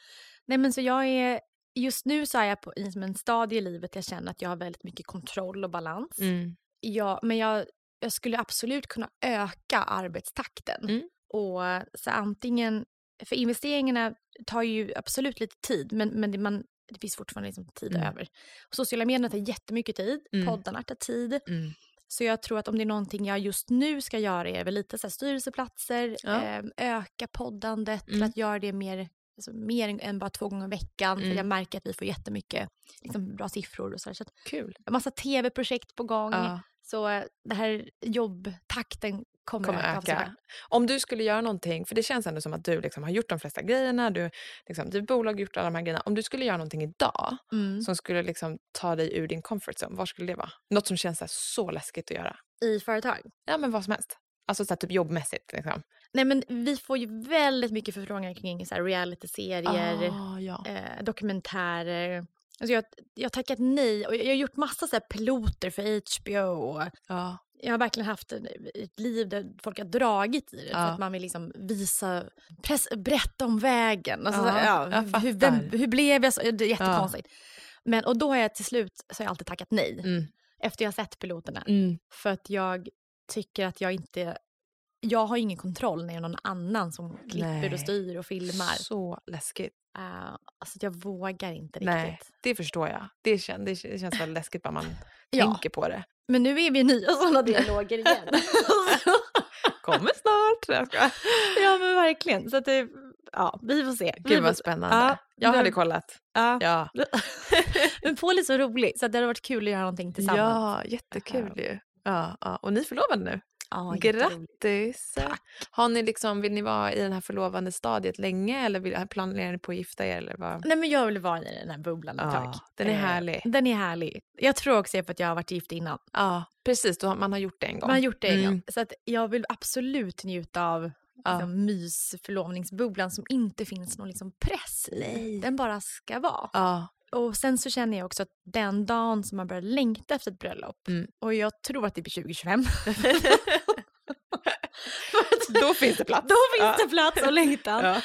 Nej, men så jag är... Just nu så är jag på i en stadie i livet jag känner att jag har väldigt mycket kontroll och balans.
Mm.
Ja, men jag, jag skulle absolut kunna öka arbetstakten.
Mm.
Och så antingen... För investeringarna tar ju absolut lite tid, men, men det, man, det finns fortfarande liksom tid
Mm.
över. Och sociala medier tar jättemycket tid,
Mm.
poddarna tar tid.
Mm.
Så jag tror att om det är någonting jag just nu ska göra är väl lite så här styrelseplatser,
Ja.
eh, öka poddandet
Mm.
att göra det mer, alltså mer än- bara två gånger i veckan. För
Mm.
jag märker att vi får jättemycket liksom, bra siffror och så. här. Så
Kul.
en massa tv-projekt på gång.
Ja.
Så eh, det här jobbtakten kommer,
kommer
öka.
öka. Om du skulle göra någonting, för det känns ändå som att du liksom har gjort de flesta grejerna, du, liksom, du bolag gjort alla de här grejerna. Om du skulle göra någonting idag
Mm.
som skulle liksom ta dig ur din comfort zone, vad skulle det vara? Något som känns så, läskigt att göra.
I företag.
Ja, men vad som helst. Alltså så här, typ jobbmässigt. Liksom.
Nej men vi får ju väldigt mycket förfrågningar kring så här reality-serier,
Ah, ja.
eh, dokumentärer. Alltså jag, jag har tackat nej och jag, har gjort massa så piloter för HBO. Och
ja.
jag har verkligen haft ett, liv där folk har dragit i det för
Ja.
att man vill liksom visa, press, berätta om vägen. Alltså,
Ja,
ja, hur, vem, hur blev jag så? Det är jättekonstigt. Men, och då har jag till slut så har jag alltid tackat nej
Mm.
efter jag har sett piloterna.
Mm.
För att jag tycker att jag inte... Jag har ingen kontroll när det är någon annan som klipper
Nej.
och styr och filmar.
Så läskigt.
Uh, alltså jag vågar inte
Nej,
riktigt.
det förstår jag. Det, kän, det, känns väldigt läskigt bara man
Ja.
tänker på det.
Men nu är vi i nya sådana dialoger igen.
Kommer snart.
Ja men verkligen. Så att det, ja, vi får se.
Gud vad spännande.
Ja,
jag hade kollat.
Ja.
Ja.
men Paul är så rolig så det hade varit kul att göra någonting tillsammans.
Ja, jättekul ju. Ja, ja. Och ni är förlovade nu.
Ja.
Grattis!
Tack.
Har ni liksom, vill ni vara i det här förlovande stadiet länge eller vill, planerar ni på att gifta er? Eller vad?
Nej men jag vill vara i den här bubblan ett tag.
Den är
Eh,
härlig.
Den är härlig. Jag tror också det för att jag har varit gift innan.
Ja, precis. Man har gjort det en gång.
Man har gjort det en
Mm.
gång. Så att jag vill absolut njuta av ja. liksom, mysförlovningsbubblan som inte finns någon liksom, press i. Den bara ska vara.
Ja.
Och sen så känner jag också att den dagen som man börjar längta efter ett bröllop,
Mm.
och jag tror att det blir 2025,
Då finns det plats.
då finns
Ja.
det plats och längtan.
Ja.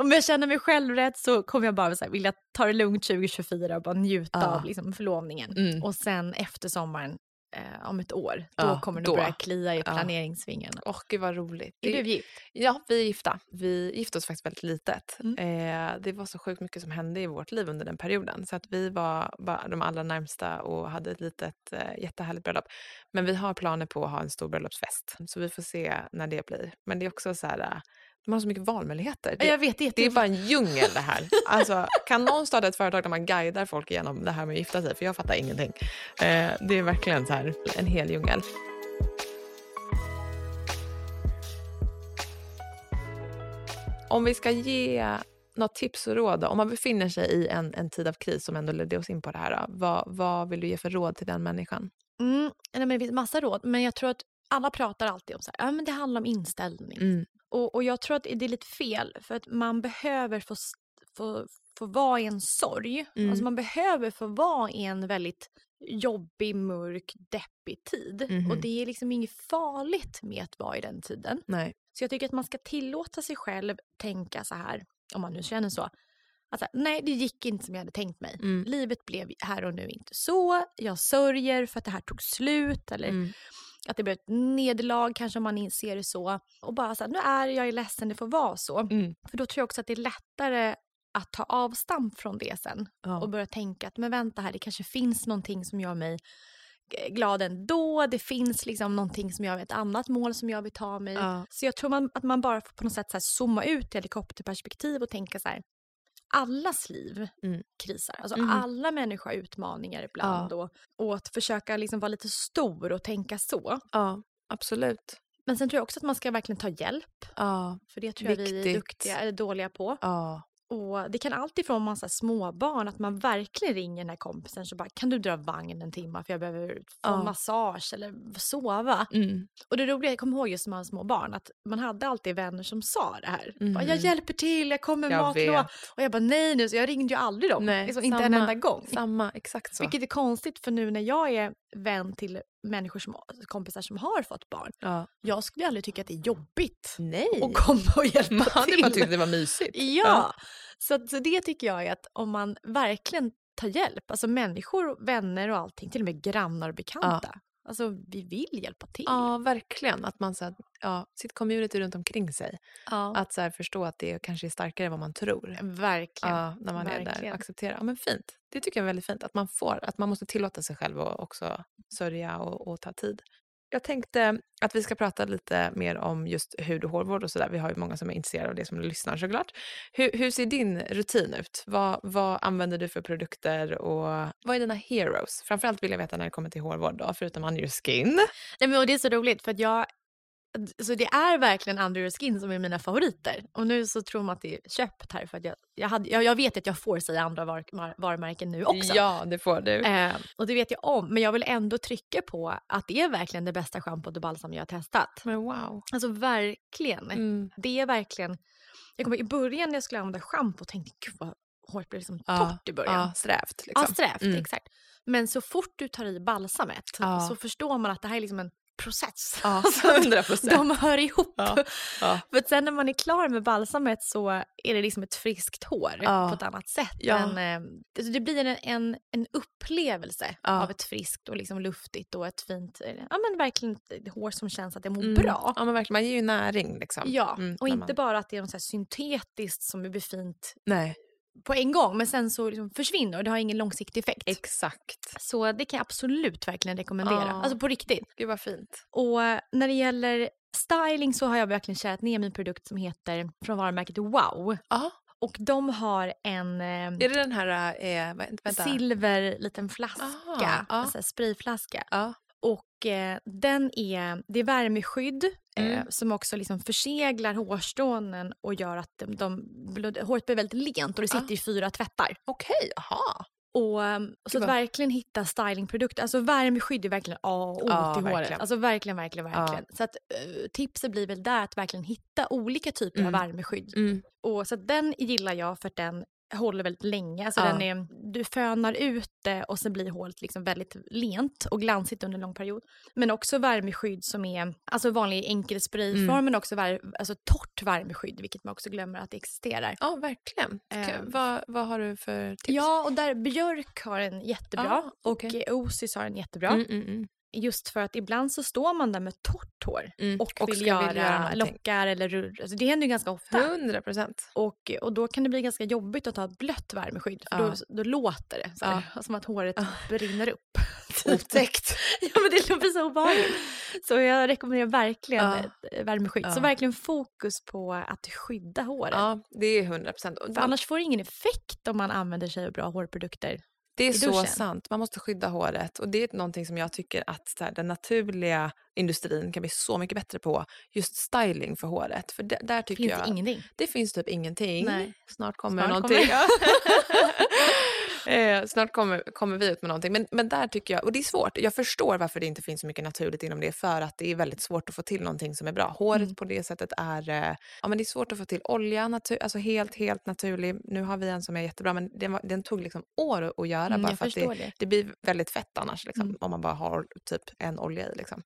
Om jag känner mig själv rätt så kommer jag bara så här, vilja ta det lugnt 2024 och bara njuta
Ja.
av liksom, förlovningen.
Mm.
Och sen efter sommaren, eh, om ett år, då
Ja,
kommer det
då.
börja klia i
Ja.
planeringsvingarna.
Åh, gud vad roligt.
Är
Det-
du gift?
Ja, vi är gifta. Vi gifte oss faktiskt väldigt litet.
Mm.
Eh, det var så sjukt mycket som hände i vårt liv under den perioden. Så att vi var bara de allra närmsta och hade ett litet eh, jättehärligt bröllop. Men vi har planer på att ha en stor bröllopsfest. Så vi får se när det blir. Men det är också så här, eh, de har så mycket valmöjligheter. Det,
jag vet, det är,
det är bara en djungel det här. Alltså, kan någon starta ett företag där man guidar folk igenom det här med att gifta sig? För jag fattar ingenting. Eh, det är verkligen så här, en hel djungel. Om vi ska ge något tips och råd, då, om man befinner sig i en, en tid av kris som ändå ledde oss in på det här, då, vad, vad vill du ge för råd till den människan?
Mm, nej, men det finns massa råd, men jag tror att alla pratar alltid om så här, ja, men det handlar om inställning.
Mm.
Och, och jag tror att det är lite fel, för att man behöver få, få, få vara i en sorg.
Mm.
Alltså man behöver få vara i en väldigt jobbig, mörk, deppig tid.
Mhm.
Och det är liksom inget farligt med att vara i den tiden.
Nej.
Så jag tycker att man ska tillåta sig själv tänka så här, om man nu känner så. Att så här, nej, det gick inte som jag hade tänkt mig.
Mm.
Livet blev här och nu inte så. Jag sörjer för att det här tog slut. Eller
Mm.
Att det blev ett nederlag kanske om man inser det så. Och bara så här, nu är jag ledsen, det får vara så.
Mm.
För då tror jag också att det är lättare att ta avstamp från det sen.
Ja.
Och börja tänka att men vänta här, det kanske finns någonting som gör mig g- glad ändå. Det finns liksom någonting som jag ett annat mål som jag vill ta mig.
Ja.
Så jag tror man, att man bara får på något sätt så zooma ut i helikopterperspektiv och tänka så här. Allas liv
Mm.
krisar. Alltså
Mhm.
alla människor har utmaningar ibland. Och, och att försöka liksom vara lite stor och tänka så.
ja, absolut.
Men sen tror jag också att man ska verkligen ta hjälp.
Ja,
För det tror jag vi är
Viktigt.
duktiga, eller dåliga på.
ja.
Och det kan alltid från massa småbarn att man verkligen ringer den här kompisen så bara kan du dra vagnen en timme för jag behöver få
Ja.
massage eller sova.
Mm.
Och det roliga, jag kommer ihåg just när man var små barn att man hade alltid vänner som sa det här. Bara, jag
Mhm.
hjälper till, jag kommer med matlåda. Och jag bara nej nu, så jag ringde ju aldrig dem.
Nej,
liksom, inte en
samma.
enda gång.
Samma, exakt så.
Vilket är konstigt för nu när jag är vän till människor som, kompisar som har fått barn.
Ja.
Jag skulle aldrig tycka att det är jobbigt
Nej.
att komma och hjälpa
Man
till.
bara tyckt det var mysigt.
Ja, Så, så det tycker jag är att om man verkligen tar hjälp, alltså människor, vänner och allting, till och med grannar och bekanta. Alltså vi vill hjälpa till.
Ja, verkligen. Att man så här, ja, sitt community runt omkring sig.
Ja.
Att så här, förstå att det kanske är starkare än vad man tror.
Verkligen.
Ja, när man är där.
verkligen.
Acceptera. Ja, men fint. Det tycker jag är väldigt fint. Att man får, att man måste tillåta sig själv att också sörja och, och ta tid. Jag tänkte att vi ska prata lite mer om just hud och hårvård och sådär. Vi har ju många som är intresserade av det som lyssnar såklart. Hur, hur ser din rutin ut? Vad, vad använder du för produkter och vad är dina heroes? Framförallt vill jag veta när det kommer till hårvård då, förutom On Your Skin.
Nej, men, och det är så roligt för att jag så det är verkligen Your Skin som är mina favoriter. Och nu så tror man att det är köpt här för att jag, jag, hade, jag, jag vet att jag får säga andra var, var, varumärken nu också.
Ja, det får du.
Eh, och det vet jag om, men jag vill ändå trycka på att det är verkligen det bästa schampot och balsam jag har testat.
Men wow.
Alltså verkligen.
Mm.
Det är verkligen... Jag kommer, I början när jag skulle använda schampo tänkte jag gud vad håret blev liksom
Ja,
torrt i början.
Ja, strävt.
Ja,
Liksom.
strävt,
Mm.
exakt. Men så fort du tar i balsamet
Ja.
så förstår man att det här är liksom en process.
Ja,
Alltså,
100 procent.
De hör ihop.
Ja, ja.
För sen när man är klar med balsamet så är det liksom ett friskt hår
Ja.
på ett annat sätt.
Ja.
Men, eh, alltså det blir en, en, en upplevelse av ett friskt och liksom luftigt och ett fint, eh, ja men verkligen hår som känns att det mår
Mm.
bra.
Ja, men verkligen. Man ger ju näring. Liksom.
Ja,
Mm,
och inte
man...
bara att det är något så syntetiskt som blir fint
Nej,
på en gång men sen så liksom försvinner och det har ingen långsiktig effekt.
exakt.
så det kan jag absolut verkligen rekommendera.
Ja.
Alltså på riktigt.
Gud vad fint.
Och när det gäller styling så har jag verkligen kärat ner min produkt som heter från varumärket Wow.
Ja.
Och de har en eh,
Är det den här... Eh,
silver liten flaska,
Aha, ja.
alltså sprayflaska.
Ja.
Och eh, den är, det är värmeskydd eh,
Mm.
som också liksom förseglar hårstrånen och gör att de, de, blod- håret blir väldigt lent och det
Ja.
sitter i fyra tvättar.
Okej, aha.
Och, um, så att verkligen hitta stylingprodukter, alltså värmeskydd är verkligen A och O
Ja,
till håret.
verkligen.
Alltså verkligen, verkligen,
Ja.
verkligen. Så att uh, tipset blir väl där att verkligen hitta olika typer av
Mm.
värmeskydd.
Mm.
Och så den gillar jag för att den håller väldigt länge. Alltså
Ja.
den är, du fönar ut det och sen blir håret liksom väldigt lent och glansigt under en lång period. Men också värmeskydd som är alltså vanlig enkel sprayform
Mm.
men också vär, alltså torrt värmeskydd vilket man också glömmer att det existerar.
Ja, verkligen.
Ehm.
vad, vad har du för tips?
Ja, och där Björk har en jättebra
Ah,
och
okej.
eh, Osis har en jättebra.
Mm, mm, mm.
Just för att ibland så står man där med torrt hår
Mm.
och,
Och
vill göra,
göra
lockar eller rurr. Alltså det händer ju ganska ofta.
100 procent.
Och, och då kan det bli ganska jobbigt att ha ett blött värmeskydd för
Ja.
då, då låter det så här, som att håret
Ja.
brinner upp.
Otäckt.
ja men det blir så obehagligt. Så jag rekommenderar verkligen
Ja.
eh, värmeskydd. Så
Ja.
verkligen fokus på att skydda håret.
Ja, det är 100 procent.
Annars får det ingen effekt om man använder sig av bra hårprodukter.
Det är så sant. Man måste skydda håret. Och det är någonting som jag tycker att här, den naturliga industrin kan bli så mycket bättre på. Just styling för håret. För det, där tycker
Finns
jag
det ingenting.
det finns typ ingenting.
Nej.
Snart kommer
Snart
någonting.
kommer
eh, snart kommer, kommer vi ut med någonting. Men, men där tycker jag, och det är svårt. Jag förstår varför det inte finns så mycket naturligt inom det. För att det är väldigt svårt att få till någonting som är bra. Håret
Mm.
på det sättet är, eh, ja men det är svårt att få till olja, natur, alltså helt, helt naturlig. Nu har vi en som är jättebra men den, var, den tog liksom år att- att göra.
Mm,
bara för att det,
det.
det blir väldigt fett annars liksom,
Mm.
om man bara har typ en olja i. Liksom.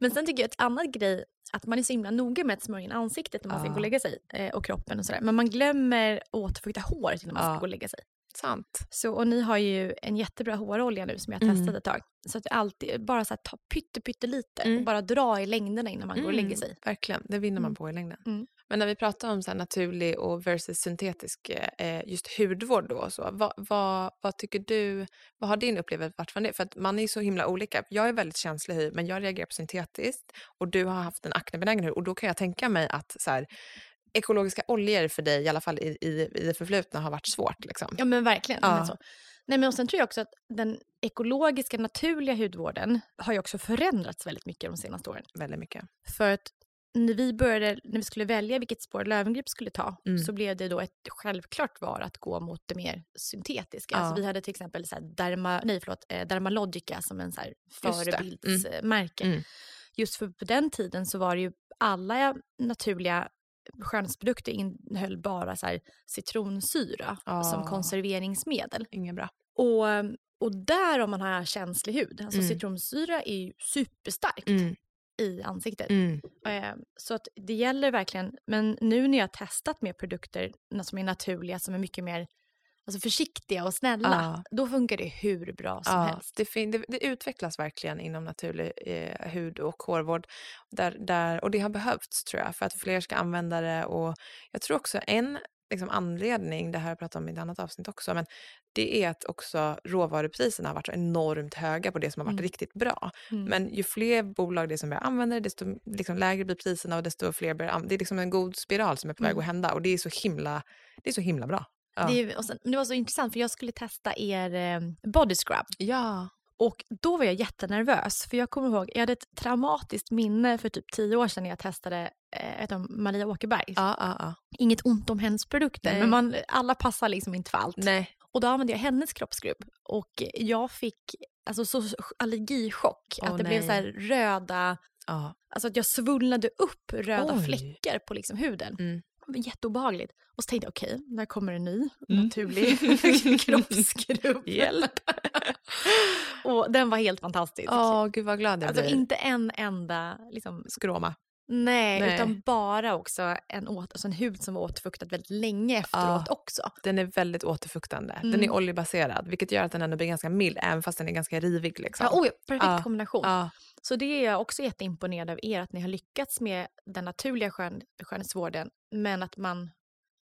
Men sen tycker jag ett annat grej, att man är så himla noga med att smörja in ansiktet när man ska
Ja.
gå och lägga sig. Eh, och kroppen och sådär. Men man glömmer att återfukta håret innan man ska
Ja.
gå och lägga sig.
Sant.
Så, och ni har ju en jättebra hårolja nu som jag har
Mm.
testat ett tag. Så att alltid bara så här, ta pytte, pytte lite och
Mm.
bara dra i längderna innan man går och lägger
Mm,
sig.
Verkligen, det vinner man
Mm.
på i längden.
Mm.
Men när vi pratar om så här naturlig och versus syntetisk eh, just hudvård då, så, vad, vad, vad tycker du, vad har din upplevelse varit från det? För att man är så himla olika. Jag är väldigt känslig hy, men jag reagerar på syntetiskt och du har haft en aknebenägen hud och då kan jag tänka mig att så här, ekologiska oljor för dig, i alla fall i, i, i det förflutna, har varit svårt. Liksom.
Ja men verkligen.
Ja.
Men så. Nej, men och sen tror jag också att den ekologiska naturliga hudvården har ju också förändrats väldigt mycket de senaste åren.
Väldigt mycket.
För att när vi började, när vi skulle välja vilket spår Löwengrip skulle ta,
Mm.
så blev det då ett självklart val att gå mot det mer syntetiska.
Ja.
Alltså vi hade till exempel så Derma, nej, förlåt, eh, Dermalogica som en så här
Just det.
förebildsmärke.
Mm.
Just för på den tiden så var det ju alla naturliga skönhetsprodukter innehöll bara så citronsyra som
Ah.
konserveringsmedel.
Inget bra.
Och, och där om man har känslig hud, alltså
Mm.
citronsyra är ju superstarkt
Mm.
i ansiktet.
Mm.
Eh, Så att det gäller verkligen, men nu när jag har testat med produkter som är naturliga, som är mycket mer alltså försiktiga och snälla, då funkar det hur bra som
Ja,
helst.
det, fin- det, det utvecklas verkligen inom naturlig eh, hud och hårvård. Där, där, och det har behövts tror jag för att fler ska använda det. Och jag tror också en liksom, anledning, det här har jag pratat om i ett annat avsnitt också, men det är att också råvarupriserna har varit så enormt höga på det som har varit
Mm.
riktigt bra.
Mm.
Men ju fler bolag det är som börjar använda det, desto liksom, lägre blir priserna och desto fler börjar an- Det är liksom en god spiral som är på väg
Mm.
att hända och det är så himla, det är så himla bra. Ja.
Det, sen, men det var så intressant för jag skulle testa er eh, body scrub
ja.
och då var jag jättenervös för jag kommer ihåg, jag hade ett traumatiskt minne för typ tio år sedan när jag testade eh, Maria Åkerberg.
Ja, ja, ja.
Inget ont om hennes produkter
Nej.
men man, alla passar liksom inte för allt.
Nej.
Och då använde jag hennes kroppsskrubb och jag fick alltså, så allergichock
Åh,
att det blev så här
nej.
röda,
Ja.
alltså att jag svullnade upp röda
Oj.
fläckar på liksom huden.
Mm.
Jätteobehagligt. Och så tänkte jag okej, där kommer en ny
Mm.
naturlig kroppsskrubb.
Hjälp.
och den var helt fantastisk.
Åh, gud vad glad jag
alltså
blir.
inte en enda, liksom,
Skråma.
Nej,
Nej.
utan bara också en, åt, alltså en hud som var återfuktad väldigt länge efteråt
Ja.
också.
Den är väldigt återfuktande. Den är
Mm.
oljebaserad, vilket gör att den ändå blir ganska mild, även fast den är ganska rivig. Liksom.
Ja, oj, perfekt
Ja.
kombination.
Ja.
Så det är jag också jätteimponerad av er, att ni har lyckats med den naturliga skön, skönhetsvården, men att man,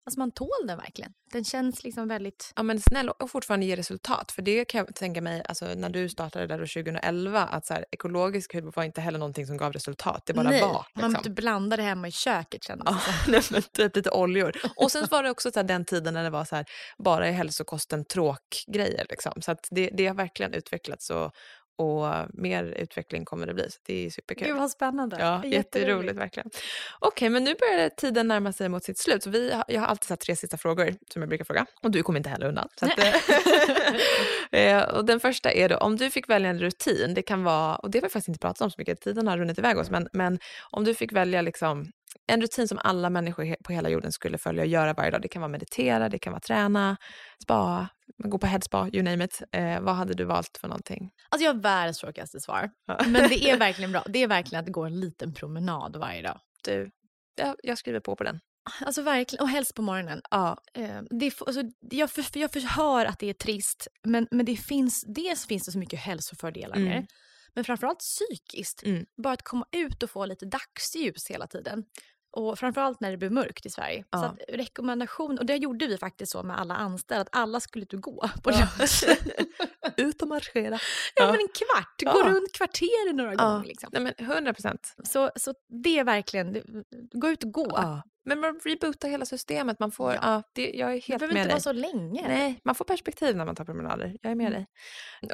alltså man tål den verkligen. Den känns liksom väldigt...
ja, men snäll och fortfarande ger resultat. För det kan jag tänka mig, alltså, när du startade där då 2011, att så här, ekologisk hudvård var inte heller någonting som gav resultat. Det bara
Nej,
var.
man
Liksom.
inte blandade hemma i köket kändes
Ja,
det
men typ lite oljor. Och sen var det också så här, den tiden när det var så här, bara i hälsokosten tråkgrejer. Liksom. Så att det, det har verkligen utvecklats och, och mer utveckling kommer det bli. Så det är superkul.
Gud vad spännande.
Ja, jätteroligt verkligen. Okej, okay, men nu börjar tiden närma sig mot sitt slut. Så vi, jag har alltid satt tre sista frågor som jag brukar fråga. Och du kommer inte heller undan. Så att, eh, och den första är då, om du fick välja en rutin, det kan vara, och det har vi faktiskt inte pratat om så mycket, tiden har runnit iväg oss, men, men om du fick välja liksom en rutin som alla människor på hela jorden skulle följa och göra varje dag. Det kan vara meditera, det kan vara träna, spa, gå på headspa, you name it. Eh, vad hade du valt för någonting?
Alltså jag har världens tråkigaste svar. Men det är verkligen bra. Det är verkligen att gå en liten promenad varje dag.
Du, jag, jag skriver på på den.
Alltså verkligen, och helst på morgonen. Ja, eh, det är, alltså, jag, för, jag förhör att det är trist, men, men det finns, dels finns det så mycket hälsofördelar med mm. det. Men framförallt psykiskt. Mm. Bara att komma ut och få lite dagsljus hela tiden. Och framförallt när det blev mörkt i Sverige. Ja. Så att rekommendation, och det gjorde vi faktiskt så med alla anställda, att alla skulle ut och gå på ja.
Ut och marschera.
Ja, ja, men en kvart, gå runt kvarteren några gånger. Liksom.
Nej, men 100 procent.
Så, så det är verkligen, gå ut och gå.
Men man rebootar hela systemet. Man får, ja. ja det, jag är helt med dig. Det behöver inte
vara så länge.
Nej, man får perspektiv när man tar promenader. Jag är med mm. dig.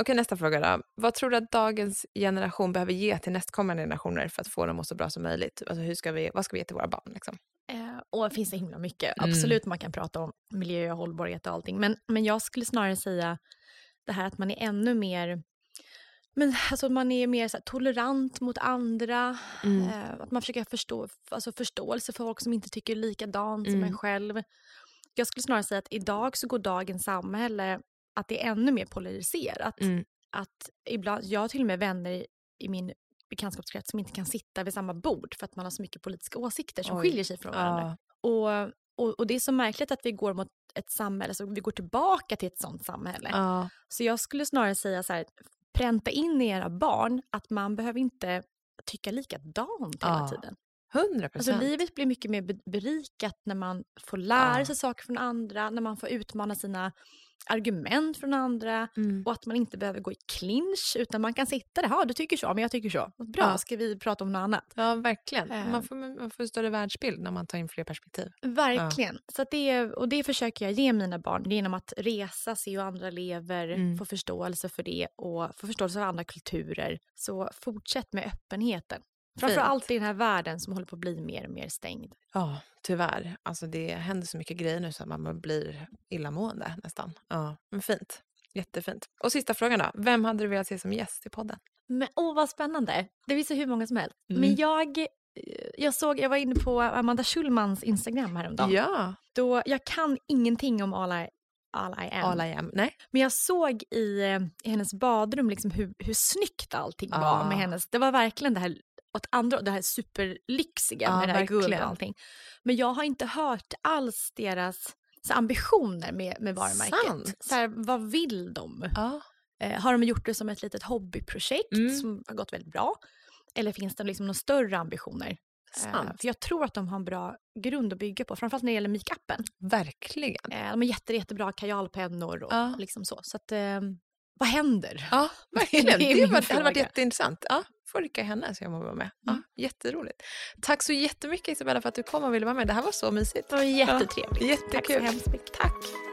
Okej, nästa fråga då. Vad tror du att dagens generation behöver ge till nästkommande generationer för att få dem att så bra som möjligt? Alltså, hur ska vi, vad ska vi ge till våra barn? Liksom?
Eh, och det finns det himla mycket. Mm. Absolut, man kan prata om miljö och hållbarhet och allting. Men, men jag skulle snarare säga det här att man är ännu mer men alltså man är mer så tolerant mot andra. Mm. Eh, att man försöker förstå alltså förståelse för folk som inte tycker likadant mm. som en själv. Jag skulle snarare säga att idag så går dagens samhälle att det är ännu mer polariserat. Mm. Att ibland, jag har till och med vänner i, i min bekantskapskrets som inte kan sitta vid samma bord för att man har så mycket politiska åsikter som Oj. skiljer sig från varandra. Ja. Och, och, och, det är så märkligt att vi går mot ett samhälle, så vi går tillbaka till ett sånt samhälle. Ja. Så jag skulle snarare säga så här, pränta in i era barn att man behöver inte tycka likadant hela ja. tiden.
100
Alltså livet blir mycket mer berikat när man får lära ja. sig saker från andra, när man får utmana sina argument från andra mm. och att man inte behöver gå i clinch utan man kan sitta där, ja du tycker så, men jag tycker så. Bra, ja. ska vi prata om något annat?
Ja, verkligen. Uh. Man, får, man får en större världsbild när man tar in fler perspektiv.
Verkligen. Ja. Så det, och det försöker jag ge mina barn genom att resa, se hur andra lever, mm. få förståelse för det och få förståelse för andra kulturer. Så fortsätt med öppenheten. Framför allt i den här världen som håller på att bli mer och mer stängd.
Ja, tyvärr. Alltså det händer så mycket grejer nu så att man blir illamående nästan. Ja, men fint. Jättefint. Och sista frågan då. Vem hade du velat se som gäst i podden?
Men åh, vad spännande. Det finns ju hur många som helst. Mm. Men jag, jag såg, jag var inne på Amanda Schulmans Instagram häromdagen.
Ja.
Då, jag kan ingenting om All I, All I am.
All I am. Nej.
Men jag såg i, eh, i hennes badrum liksom hur, hur snyggt allting ah. var med hennes. Det var verkligen det här åt andra det här superlyxiga ja, med det här guld och allting. Men jag har inte hört alls deras så, ambitioner med, med varumärket. Sant. Så här, vad vill de? Ja. Eh, har de gjort det som ett litet hobbyprojekt mm. som har gått väldigt bra? Eller finns det liksom några större ambitioner? Eh, för jag tror att de har en bra grund att bygga på, framförallt när det gäller makeupen.
Verkligen.
Eh, de har jätte, jättebra kajalpennor och ja. liksom så. Så att, eh, vad händer?
Ja, verkligen. det, det, det hade varit jätteintressant. Ja, får rycka henne så jag må vara med. Ja, mm. Jätteroligt. Tack så jättemycket Isabella för att du kom och ville vara med. Det här var så mysigt.
Det var jättetrevligt.
Ja, jättekul. Tack så hemskt mycket. Tack.